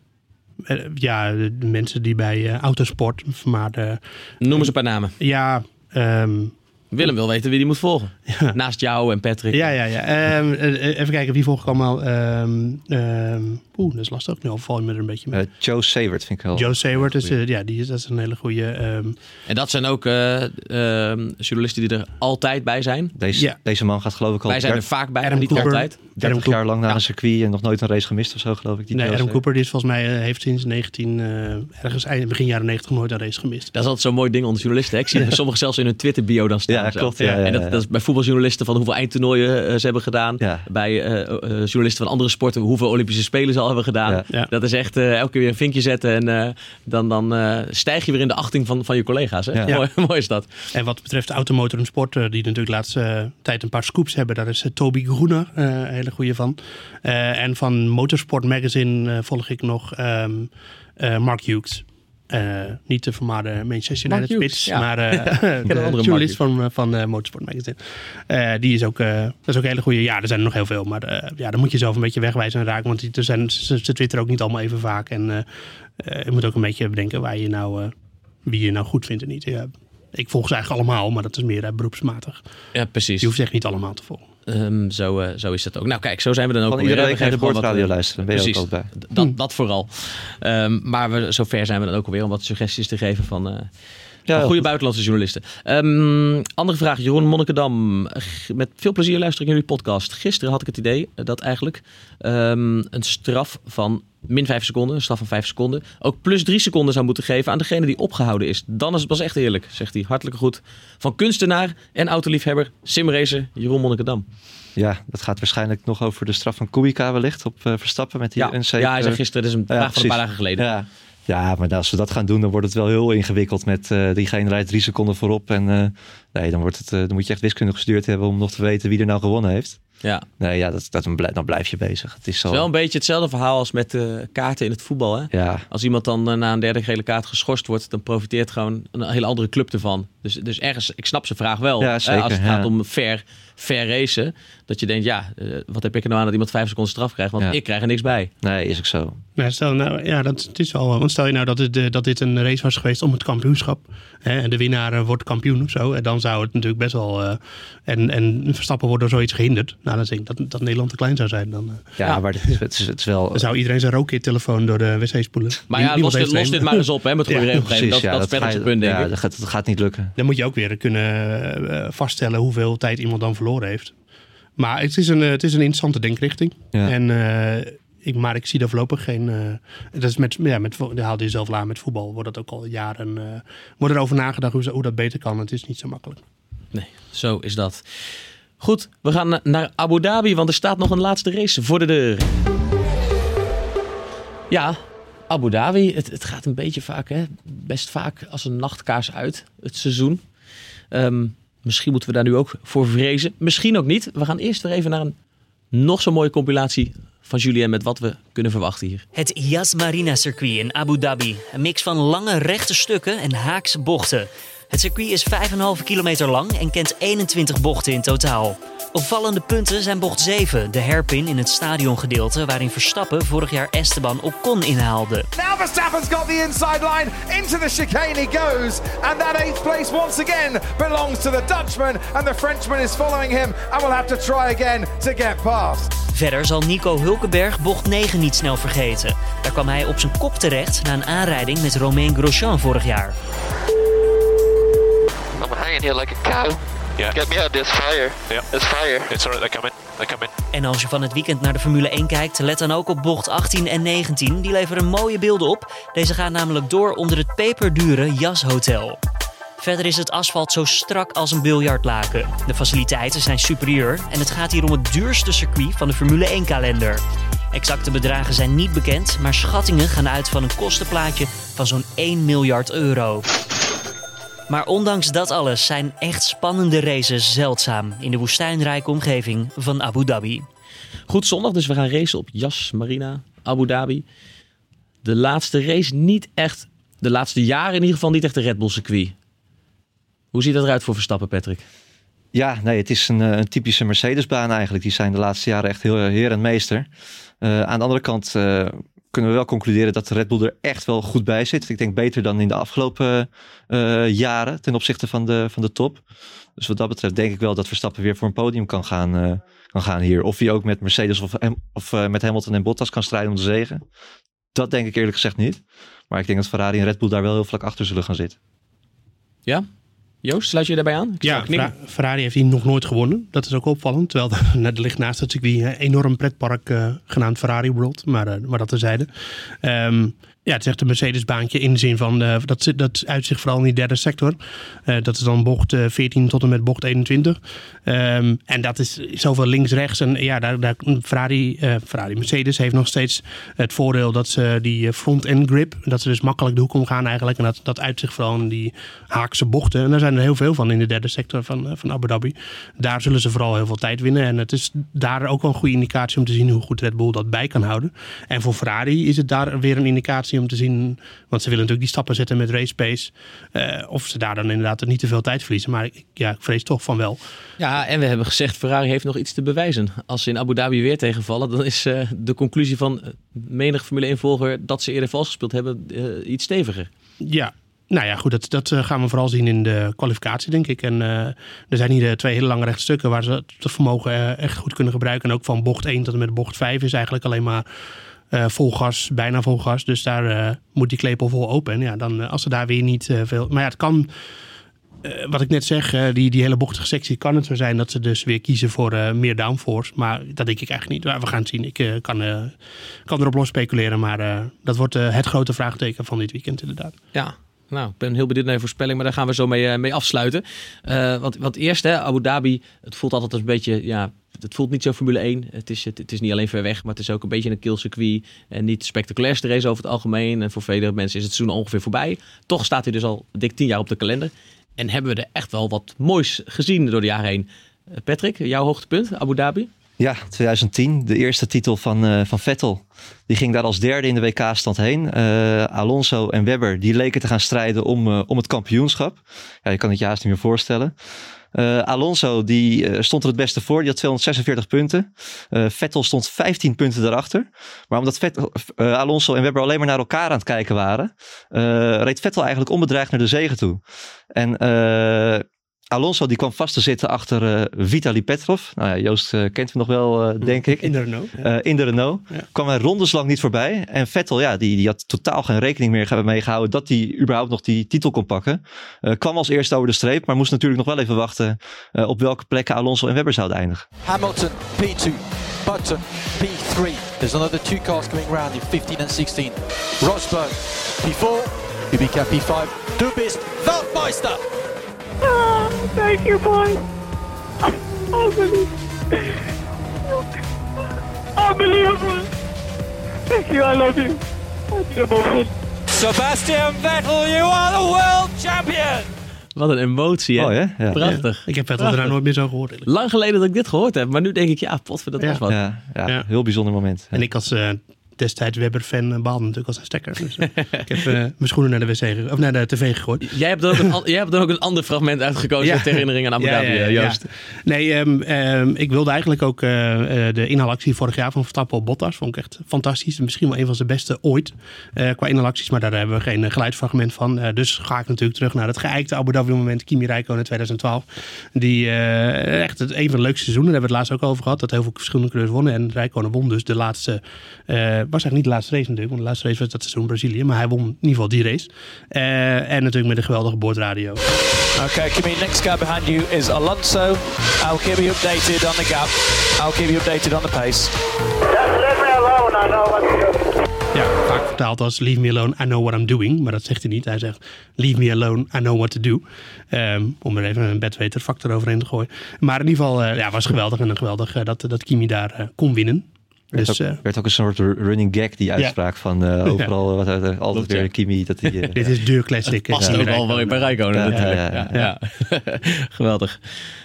ja, de, mensen die bij eh, autosport, maar de, Noem eens een paar namen. ja, ehm, Willem wil weten wie die moet volgen. Ja. Naast jou en Patrick. ja, ja, ja. Ehm, eh, even kijken, wie volg ik allemaal? Ehm, ehm, Oeh, dat is lastig. Nu val je me er een beetje mee. Eh, Joe Savert vind ik wel. Joe Sayward, is, eh, ja, die is, dat is een hele goede. ehm, En dat zijn ook eh, ehm, journalisten die er altijd bij zijn. Deze, Ja. deze man gaat geloof ik al Wij zijn er 30, vaak bij, Adam maar niet Cooper. altijd. 30 Adam jaar lang naar Ja. een circuit en nog nooit een race gemist of zo geloof ik. Die nee, Joe Adam. Cooper die is volgens mij eh, heeft sinds 19 eh, ergens eind, begin jaren 90 nooit een race gemist. Dat is altijd zo'n mooi ding onder journalisten. hè. Ik zie sommigen zelfs in hun Twitter-bio dan staan. Ja, klopt, ja, ja, en dat, ja. dat is bij voetbaljournalisten van hoeveel eindtoernooien eh, ze hebben gedaan. Ja. Bij eh, eh, journalisten van andere sporten hoeveel Olympische Spelen ze al hebben gedaan. Ja. Ja. Dat is echt eh, elke keer weer een vinkje zetten. En eh, dan, dan eh, stijg je weer in de achting van, van je collega's. Hè? Ja. Mooi, mooi is dat. En wat betreft automotor en sport, die natuurlijk de laatste eh, tijd een paar scoops hebben, daar is Toby Groener eh, een hele goede van. Eh, en van Motorsport Magazine volg ik nog ehm, eh, Mark Hughes. Eh, niet de vermaarde Manchester United spits, ja. maar eh, andere de Mark journalist van, eh, van eh, Motorsport Magazine. Eh, die is ook, eh, dat is ook een hele goede. Ja, er zijn er nog heel veel, maar eh, ja, dan moet je zelf een beetje wegwijzen en raken, want die, er zijn, ze, ze twitteren ook niet allemaal even vaak. En eh, eh, je moet ook een beetje bedenken waar je nou, eh, wie je nou goed vindt en niet. Ja, ik volg ze eigenlijk allemaal, maar dat is meer beroepsmatig. Ja, precies. Je hoeft echt niet allemaal te volgen. Ehm, zo, eh, zo is dat ook. Nou kijk, zo zijn we dan ook Van alweer, iedere week We naar de boordradio luisteren. Ben je ook Precies. altijd bij. Dat, dat vooral. Ehm, maar we, zover zijn we dan ook alweer om wat suggesties te geven van, eh, Ja, van goede goed. buitenlandse journalisten. Ehm, andere vraag, Jeroen Monnikendam. Met veel plezier luister ik naar jullie podcast. Gisteren had ik het idee dat eigenlijk ehm, een straf van min 5 seconden, een straf van 5 seconden, ook plus 3 seconden zou moeten geven aan degene die opgehouden is. Dan is het pas echt eerlijk, zegt hij. Hartelijke groet van kunstenaar en autoliefhebber, simracer Jeroen Monnikendam. Ja, dat gaat waarschijnlijk nog over de straf van Kubica wellicht op eh, Verstappen met die Ja, unsafe, ja, hij zei gisteren, dat is een ja, van een paar dagen geleden. Ja. ja, maar als we dat gaan doen, dan wordt het wel heel ingewikkeld met eh, diegene rijdt drie seconden voorop. En eh, nee, dan, wordt het, dan moet je echt wiskunde gestudeerd hebben om nog te weten wie er nou gewonnen heeft. Ja. Nee, ja, dat, dat, dan, blijf, je bezig. Het is zo. Het is wel een beetje hetzelfde verhaal als met eh, kaarten in het voetbal. Hè? Ja, Als iemand dan eh, na een derde gele kaart geschorst wordt, dan profiteert gewoon een hele andere club ervan. Dus, dus ergens, ik snap zijn vraag wel. Ja, hè, zeker, als het ja. gaat om fair, fair racen. Dat je denkt, ja, eh, wat heb ik er nou aan dat iemand vijf seconden straf krijgt? Want Ja. ik krijg er niks bij. nee, is ook zo. Ja, stel nou, ja, dat het is wel. Want stel je nou dat, het, dat dit een race was geweest om het kampioenschap. Hè, en de winnaar wordt kampioen of zo. En dan zou het natuurlijk best wel. eh, en, en Verstappen wordt door zoiets gehinderd. Nou, dan denk ik dat, dat Nederland te klein zou zijn. Dan, eh, Ja, Ja. maar het is, het is, het is wel... dan zou iedereen zijn rookkit-telefoon door de wc spoelen. Maar ja, los dit, er los dit maar eens op hè, met goede Ja, regelgeving. Dat, ja, dat is verder het punt, denk ja, ik. Dat gaat, dat gaat niet lukken. Dan moet je ook weer kunnen eh, vaststellen hoeveel tijd iemand dan verloren heeft. Maar het is een, eh, het is een interessante denkrichting. Ja. En, eh, ik, maar ik zie daar voorlopig geen. eh, dat is met, ja, met, dat haalde je zelf aan met voetbal. Wordt dat ook al jaren. eh wordt erover nagedacht hoe, ze- hoe dat beter kan. Het is niet zo makkelijk. Nee, zo is dat. Goed, we gaan na- naar Abu Dhabi, want er staat nog een laatste race voor de deur. Ja, Abu Dhabi, het, het gaat een beetje vaak, hè? best vaak als een nachtkaars uit, het seizoen. Ehm, misschien moeten we daar nu ook voor vrezen. Misschien ook niet. We gaan eerst weer even naar een nog zo'n mooie compilatie van Julien met wat we kunnen verwachten hier. Het Yas Marina circuit in Abu Dhabi. Een mix van lange rechte stukken en haakse bochten. Het circuit is 5,5 kilometer lang en kent 21 bochten in totaal. Opvallende punten zijn bocht 7, de hairpin in het stadiongedeelte waarin Verstappen vorig jaar Esteban Ocon inhaalde. Now Verstappen's got the inside line. Into the chicane he goes. And that eighth place once again belongs to the Dutchman. And the Frenchman is following him. And will have to try again to get past. Verder zal Nico Hulkenberg bocht 9 niet snel vergeten. Daar kwam hij op zijn kop terecht na een aanrijding met Romain Grosjean vorig jaar. Here like a cow. Yeah. Get me out, there's fire. Yeah. There's fire. It's alright, they're coming. They're coming. En als je van het weekend naar de Formule 1 kijkt, let dan ook op bocht 18 en 19. Die leveren mooie beelden op. Deze gaan namelijk door onder het peperdure Jas Hotel. Verder is het asfalt zo strak als een biljartlaken. De faciliteiten zijn superieur en het gaat hier om het duurste circuit van de Formule 1 kalender. Exacte bedragen zijn niet bekend, maar schattingen gaan uit van een kostenplaatje van zo'n 1 miljard euro. Maar ondanks dat alles zijn echt spannende races zeldzaam in de woestijnrijke omgeving van Abu Dhabi. Goed zondag, dus we gaan racen op Yas Marina, Abu Dhabi. De laatste race niet echt, de laatste jaren in ieder geval niet echt een Red Bull circuit. Hoe ziet dat eruit voor Verstappen, Patrick? Ja, nee, het is een, eh, een typische Mercedes-baan eigenlijk. Die zijn de laatste jaren echt heel heer en meester. Uh, aan de andere kant uh, kunnen we wel concluderen dat Red Bull er echt wel goed bij zit. Ik denk beter dan in de afgelopen uh, jaren ten opzichte van de, van de top. Dus wat dat betreft denk ik wel dat Verstappen weer voor een podium kan gaan, kan gaan hier. Of hij ook met Mercedes of, of met Hamilton en Bottas kan strijden om de zegen. Dat denk ik eerlijk gezegd niet. Maar ik denk dat Ferrari en Red Bull daar wel heel vlak achter zullen gaan zitten. Ja, Joost, sluit je daarbij aan? Ik ja, Ferrari heeft hier nog nooit gewonnen. Dat is ook opvallend. Terwijl er ligt naast het circuit een enorm pretpark uh, genaamd Ferrari World. Maar, uh, maar dat terzijde. Um, ja, het echt een Mercedes-baantje in de zin van uh, dat, dat uitzicht vooral in die derde sector. Uh, dat is dan bocht uh, 14 tot en met bocht 21. Um, en dat is zoveel links-rechts. En ja, daar, daar, Ferrari, Ferrari Mercedes heeft nog steeds het voordeel dat ze die front-end grip, dat ze dus makkelijk de hoek omgaan eigenlijk. En dat, dat uitzicht vooral in die haakse bochten. En daar zijn er heel veel van in de derde sector van, van Abu Dhabi. Daar zullen ze vooral heel veel tijd winnen. En het is daar ook wel een goede indicatie om te zien hoe goed Red Bull dat bij kan houden. En voor Ferrari is het daar weer een indicatie om te zien. Want ze willen natuurlijk die stappen zetten met race pace. Uh, of ze daar dan inderdaad niet te veel tijd verliezen. Maar ik, ja, ik vrees toch van wel. Ja, en we hebben gezegd, Ferrari heeft nog iets te bewijzen. Als ze in Abu Dhabi weer tegenvallen, dan is uh, de conclusie van menig Formule 1-volger dat ze eerder vals gespeeld hebben uh, iets steviger. Ja, nou ja, goed, dat, dat gaan we vooral zien in de kwalificatie, denk ik. En uh, er zijn hier twee hele lange rechtstukken waar ze het vermogen echt goed kunnen gebruiken. En ook van bocht 1 tot en met bocht 5 is eigenlijk alleen maar uh, vol gas, bijna vol gas. Dus daar uh, moet die klepel vol open. En ja, dan uh, als ze daar weer niet veel. Maar ja, het kan. wat ik net zeg, die, die hele bochtige sectie kan het zo zijn dat ze dus weer kiezen voor meer downforce. Maar dat denk ik echt niet. We gaan het zien. Ik kan, kan erop los speculeren. Maar dat wordt het grote vraagteken van dit weekend inderdaad. Ja, nou, ik ben heel benieuwd naar je voorspelling, maar daar gaan we zo mee, mee afsluiten. Uh, want, eerst, hè, Abu Dhabi, het voelt altijd een beetje, ja, het voelt niet zo Formule 1. Het is, het, is niet alleen ver weg, maar het is ook een beetje een killcircuit. En niet de spectaculairste race over het algemeen. En voor vele mensen is het seizoen ongeveer voorbij. Toch staat hij dus al dik tien jaar op de kalender. En hebben we er echt wel wat moois gezien door de jaren heen. Patrick, jouw hoogtepunt, Abu Dhabi? Ja, 2010, de eerste titel van, uh, van Vettel. Die ging daar als derde in de WK-stand heen. Uh, Alonso en Webber die leken te gaan strijden om, uh, om het kampioenschap. Ja, je kan het je haast niet meer voorstellen. Alonso die stond er het beste voor. Die had 246 punten. Vettel stond 15 punten daarachter. Maar omdat Vettel, Alonso en Webber alleen maar naar elkaar aan het kijken waren, reed Vettel eigenlijk onbedreigd naar de zegen toe. En Alonso die kwam vast te zitten achter uh, Vitaly Petrov. Nou ja, Joost uh, kent hem nog wel, uh, denk ik. In de Renault. Ja. in de Renault. Ja. Kwam hij rondeslang niet voorbij. En Vettel, ja, die, die had totaal geen rekening meer mee gehouden dat hij überhaupt nog die titel kon pakken. kwam als eerste over de streep, maar moest natuurlijk nog wel even wachten op welke plekken Alonso en Webber zouden eindigen. Hamilton P2, Button P3. There's another two cars coming round in 15 and 16. Rosberg P4, Kubica P5, Dubist, Veldmeister. Thank you, boy. Unbelievable. Thank you, I love you. Sebastian Vettel, you are the world champion. Wat een emotie, hè? Oh, ja? Ja. Prachtig. Ik heb Vettel daarna nooit meer zo gehoord. Lang geleden dat ik dit gehoord heb, maar nu denk ik, ja, potver, dat ja. was wat. Ja, ja, heel bijzonder moment. En ik als uh, destijds Webber-fan baalde natuurlijk als een stekker. Dus, uh, ik heb uh, mijn schoenen naar de, wc of naar de tv gegooid. Jij hebt er ook een, jij hebt er ook een ander fragment uitgekozen ja. ter herinnering aan Abu Dhabi, Joost. Nee, um, um, ik wilde eigenlijk ook de inhalactie vorig jaar van Verstappen op Bottas. Vond ik echt fantastisch. Misschien wel een van zijn beste ooit qua inhalacties. Maar daar hebben we geen geluidsfragment van. dus ga ik natuurlijk terug naar het geëikte Abu Dhabi moment. Kimi Räikkönen in 2012. Die echt het, een van de leukste seizoenen. Daar hebben we het laatst ook over gehad. Dat heel veel verschillende coureurs wonnen. En Räikkönen won dus de laatste eigenlijk niet de laatste race natuurlijk, want de laatste race was dat seizoen Brazilië. Maar hij won in ieder geval die race. Uh, en natuurlijk met een geweldige boordradio. Okay, Kimi, next car behind you is Alonso. I'll keep you updated on the gap. I'll keep you updated on the pace. Just leave me alone, I know what to do. Ja, vaak vertaald als leave me alone, I know what I'm doing. Maar dat zegt hij niet. Hij zegt leave me alone, I know what to do. Um, om er even een bedweter factor overheen te gooien. Maar in ieder geval, uh, ja, was geweldig en geweldig uh, dat, dat Kimi daar uh, kon winnen. Werd, Dus, ook, eh, werd ook een soort running gag, die uitspraak van eh, overal, wat, uit- altijd weer. Kimi. Dat die, eh, Dit is de classic. Past eh, ook al wel bij Rijkonen Ja, natuurlijk. ja, Ja, ja. ja. Geweldig.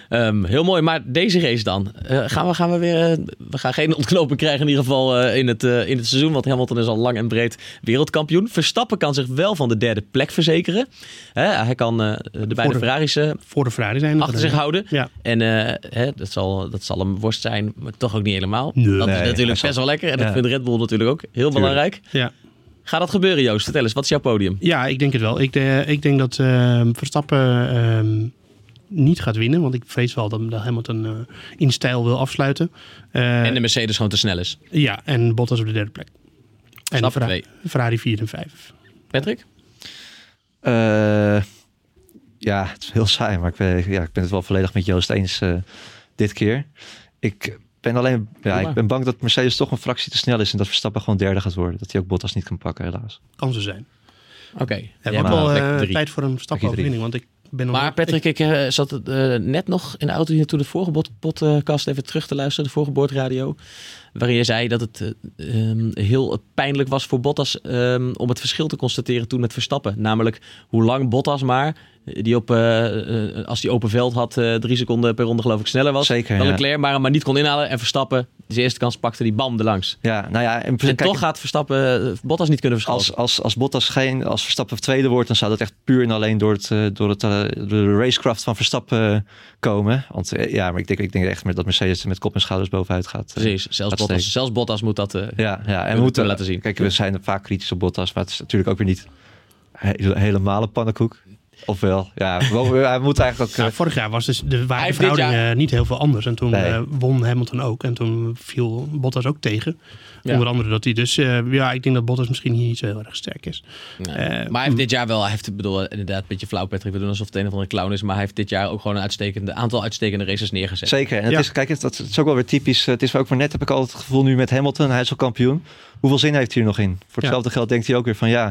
Ehm, heel mooi, maar deze race dan. Eh, gaan, we, gaan we weer... eh, we gaan geen ontknoping krijgen in ieder geval eh, in, het, in het seizoen. Want Hamilton is al lang en breed wereldkampioen. Verstappen kan zich wel van de derde plek verzekeren. Hij kan de beide de- Ferraris Voor de Ferrari zijn. achter zich houden. Ja. En hè, dat, zal, dat zal een worst zijn, maar toch ook niet helemaal. Nee. dat is Nee, natuurlijk best wel lekker. En dat vindt Red Bull natuurlijk ook heel belangrijk. Ja. Gaat dat gebeuren, Joost? Vertel eens, wat is jouw podium? Ja, ik denk het wel. Ik, de- ik denk dat ehm, Verstappen ehm, niet gaat winnen. Want ik vrees wel dat, dat Hamilton eh, in stijl wil afsluiten. Eh, en de Mercedes gewoon te snel is. Ja, en Bottas op de derde plek. En Snap Ferra- twee. Ferrari 4 en 5. Patrick? Eh, ja, het is heel saai, maar ik ben, ja, ik ben het wel volledig met Joost eens eh, dit keer. Ik ben alleen, ja, ik ben bang dat Mercedes toch een fractie te snel is en dat Verstappen gewoon derde gaat worden. Dat hij ook Bottas niet kan pakken, helaas. Kan zo zijn. Oké. Het Ja, eh, drie. tijd voor een Verstappen Plekje drie. overwinning. Want ik ben nog Maar Patrick, ik eh, zat eh, net nog in de auto hier toen de vorige podcast even terug te luisteren, de vorige boordradio. Waarin je zei dat het eh, ehm, heel pijnlijk was voor Bottas ehm, om het verschil te constateren toen met Verstappen. Namelijk hoe lang Bottas maar, die op, als hij open veld had, eh, drie seconden per ronde geloof ik sneller was Zeker, dan ja. Leclerc, maar hem maar niet kon inhalen. En Verstappen, zijn eerste kans pakte die bam erlangs. Ja, nou ja, en, En kijk, toch gaat Verstappen eh, Bottas niet kunnen verschalken. als, als, als Bottas geen, als Verstappen tweede wordt, dan zou dat echt puur en alleen door, het, eh, door, het, eh, door de racecraft van Verstappen komen. Want ja, maar ik denk, ik denk echt dat Mercedes er met kop en schouders bovenuit gaat. Precies, zelfs gaat Bottas, zelfs Bottas moet dat... Ja, ja en we moeten laten zien. Kijk, we zijn vaak kritisch op Bottas, maar het is natuurlijk ook weer niet he- helemaal een pannenkoek. Ofwel, ja, hij moet eigenlijk ook... Nou, eh, vorig jaar was dus de, waren de heeft dit verhoudingen jaar- niet heel veel anders. En toen Nee. eh, won Hamilton ook. En toen viel Bottas ook tegen. Ja. Onder andere dat hij dus... eh, ja, ik denk dat Bottas misschien hier niet zo heel erg sterk is. Nee. Eh, maar hij heeft dit jaar wel, hij heeft, bedoel, inderdaad, een beetje flauw Patrick, we doen alsof het een of andere clown is, maar hij heeft dit jaar ook gewoon een uitstekende, aantal uitstekende races neergezet. Zeker. En het Ja. is, kijk, dat, het is ook wel weer typisch. Het is ook maar net, heb ik altijd het gevoel nu met Hamilton. Hij is al kampioen. Hoeveel zin heeft hij er nog in? Voor hetzelfde geld denkt hij ook weer van ja.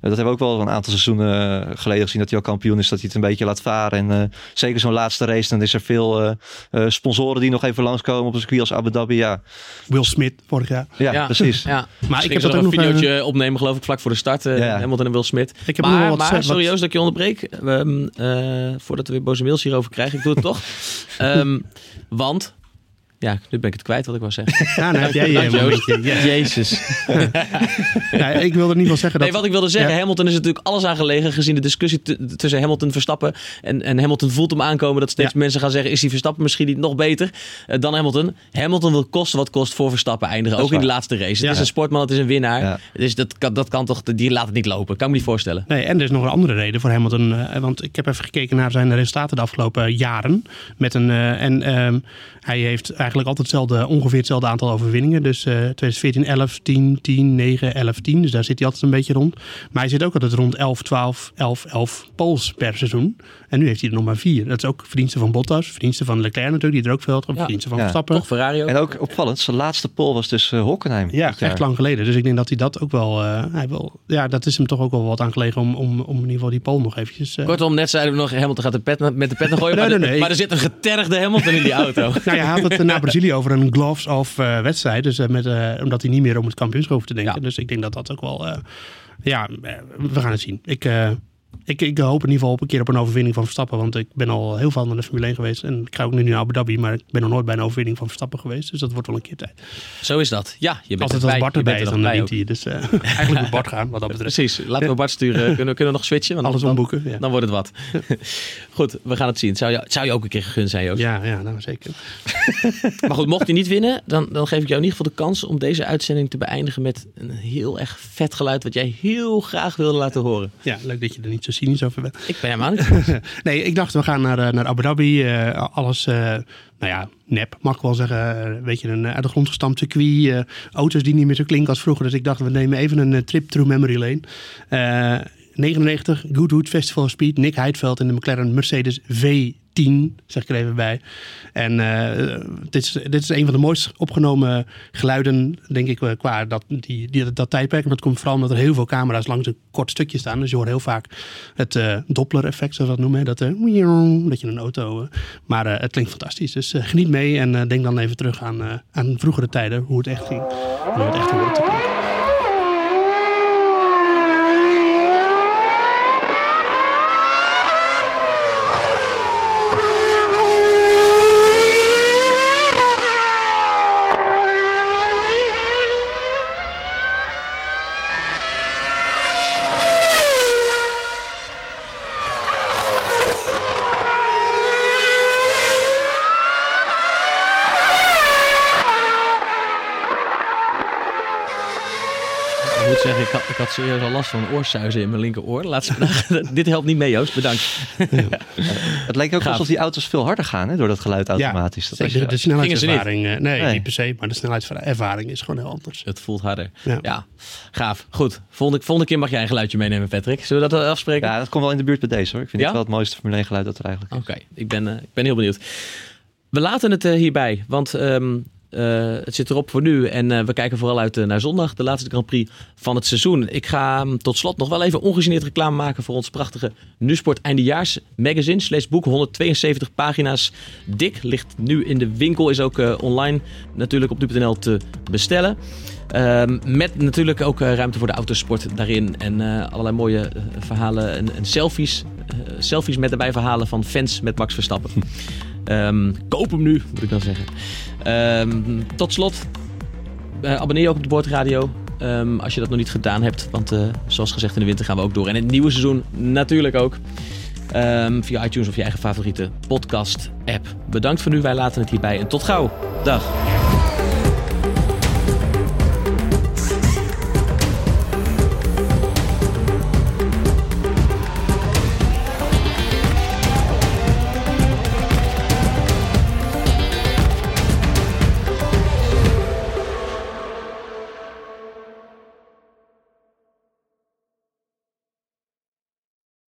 Dat hebben we ook wel een aantal seizoenen eh, geleden gezien dat hij al kampioen is. Dat hij het een beetje laat varen. En eh, zeker zo'n laatste race. Dan is er veel eh, eh, sponsoren die nog even langskomen op een circuit als Abu Dhabi. Ja, Will Smith vorig jaar. ja, precies. Ja. Maar ik heb dat ook een nog... videootje opnemen, geloof ik, vlak voor de start. eh, Ja. Hamilton en Will Smith. Ik heb maar, nog wel wat maar wat- serieus dat ik je onderbreek. Ehm, eh, voordat we weer boze mails hierover krijgen. Ik doe het toch. Ehm, want, ja, nu ben ik het kwijt wat ik wou zeggen. Ja, nou heb jij je momentje. Ja. Jezus. Ja, ik wilde niet wel zeggen dat... Nee, wat ik wilde zeggen, Ja. Hamilton is natuurlijk alles aangelegen gezien de discussie tussen Hamilton en Verstappen. En, en Hamilton voelt hem aankomen dat steeds mensen gaan zeggen, is die Verstappen misschien niet nog beter eh, dan Hamilton? Hamilton wil kosten wat kost voor Verstappen eindigen, ook in de laatste race. Het is een sportman, het is een winnaar. Dus dat kan, dat kan toch, die laat het niet lopen. Kan ik me niet voorstellen. Nee, en er is nog een andere reden voor Hamilton. eh, want ik heb even gekeken naar zijn resultaten de afgelopen jaren. Met een, eh, en ehm, hij heeft eigenlijk altijd hetzelfde, ongeveer hetzelfde aantal overwinningen. Dus eh 2014 11, 10, 10, 9, 11, 10. Dus daar zit hij altijd een beetje rond. Maar hij zit ook altijd rond 11, 12, 11, 11 poles per seizoen. En nu heeft hij er nog maar vier. Dat is ook verdienste van Bottas, verdienste van Leclerc natuurlijk, die er ook veel had. Verdienste van Ja. Verstappen. Toch, Ferrari ook? En ook opvallend, zijn laatste pole was dus eh, Hockenheim. Ja, jaar. echt lang geleden. Dus ik denk dat hij dat ook wel, eh, hij wil, ja, dat is hem toch ook wel wat aangelegen om, om, om in ieder geval die pole nog eventjes... eh, Kortom, net zeiden we nog, Hamilton gaat de pet, met de pet naar gooien. Nee, maar, nee, er- nee. maar er zit een getergde Hamilton in die auto. Nou ja, hij had het na Brazilië over een gloves-off eh, wedstrijd. Dus, met, eh, omdat hij niet meer om het kampioenschap hoeft te denken. Ja. Dus ik denk dat dat ook wel... eh, ja, we gaan het zien. Ik, eh, ik, ik hoop in ieder geval op een keer op een overwinning van Verstappen. Want ik ben al heel veel naar de Formule 1 geweest. En ik ga ook nu naar Abu Dhabi. Maar ik ben nog nooit bij een overwinning van Verstappen geweest. Dus dat wordt wel een keer tijd. Zo is dat. Ja, je bent Altijd erbij. als Bart erbij is, dan wint hij. Dus eh, eigenlijk moet Bart gaan, wat dat betreft. Precies. Laten we Bart sturen. Kunnen, we- kunnen we nog switchen? Want Alles dan- omboeken. Ja, Dan wordt het wat. Goed, we gaan het zien. Het zou je, zou je ook een keer gegund zijn, Joost. ja, ja nou zeker. Maar goed, mocht hij niet winnen, dan, dan geef ik jou in ieder geval de kans om deze uitzending te beëindigen met een heel erg vet geluid wat jij heel graag wilde laten horen. Ja, leuk dat je er niet zo cynisch over bent. Ik ben helemaal niet. nee, ik dacht we gaan naar, eh, naar Abu Dhabi. eh, alles, eh, nou ja, nep mag ik wel zeggen. Weet je, een uit de grond gestampt circuit. auto's die niet meer zo klinken als vroeger. Dus ik dacht we nemen even een trip through memory lane. Eh, 99, Goodwood Festival of Speed, Nick Heidveld in de McLaren Mercedes V10, zeg ik er even bij. En eh, dit, is, dit is een van de mooist opgenomen geluiden, denk ik, eh, qua dat, die, die, dat tijdperk. En dat komt vooral omdat er heel veel camera's langs een kort stukje staan. Dus je hoort heel vaak het eh, Doppler-effect, zoals we dat noemen. Dat, eh, dat je een auto... maar het klinkt fantastisch. Dus geniet mee en denk dan even terug aan, aan vroegere tijden, hoe het echt ging. Hoe het echt. Ik moet zeggen, ik had, ik had serieus al last van oorsuizen in mijn linkeroor. de Laatste. Dit helpt niet mee, Joost. Bedankt. Het lijkt ook Gaaf. alsof die auto's veel harder gaan hè, door dat geluid automatisch. Dat je- de snelheidservaring. Eh, nee, Nee. niet per se, maar de snelheidservaring is gewoon heel anders. Het voelt harder. Ja. Ja, gaaf. Goed. Volgende, volgende keer mag jij een geluidje meenemen, Patrick. Zullen we dat wel afspreken? Ja, dat komt wel in de buurt bij deze hoor. Ik vind Ja? het wel het mooiste Formule 1 geluid dat er eigenlijk is. Oké, ik, ben, eh, ik ben heel benieuwd. We laten het eh, hierbij, want ehm, eh, het zit erop voor nu. En eh, we kijken vooral uit eh, naar zondag, de laatste Grand Prix van het seizoen. Ik ga mm, tot slot nog wel even ongegeneerd reclame maken voor ons prachtige Nusport Eindejaars magazine. Boek, 172 pagina's dik. Ligt nu in de winkel, is ook online natuurlijk op nu.nl te bestellen. Ehm, met natuurlijk ook ruimte voor de autosport daarin. En allerlei mooie verhalen en, en selfies. selfies met daarbij verhalen van fans met Max Verstappen. Ehm, koop hem nu, moet ik dan zeggen. Ehm, tot slot, eh, abonneer je ook op de Boordradio. ehm, als je dat nog niet gedaan hebt. Want eh, zoals gezegd, in de winter gaan we ook door. En in het nieuwe seizoen natuurlijk ook. Via iTunes of je eigen favoriete podcast-app. Bedankt voor nu. Wij laten het hierbij. En tot gauw. Dag.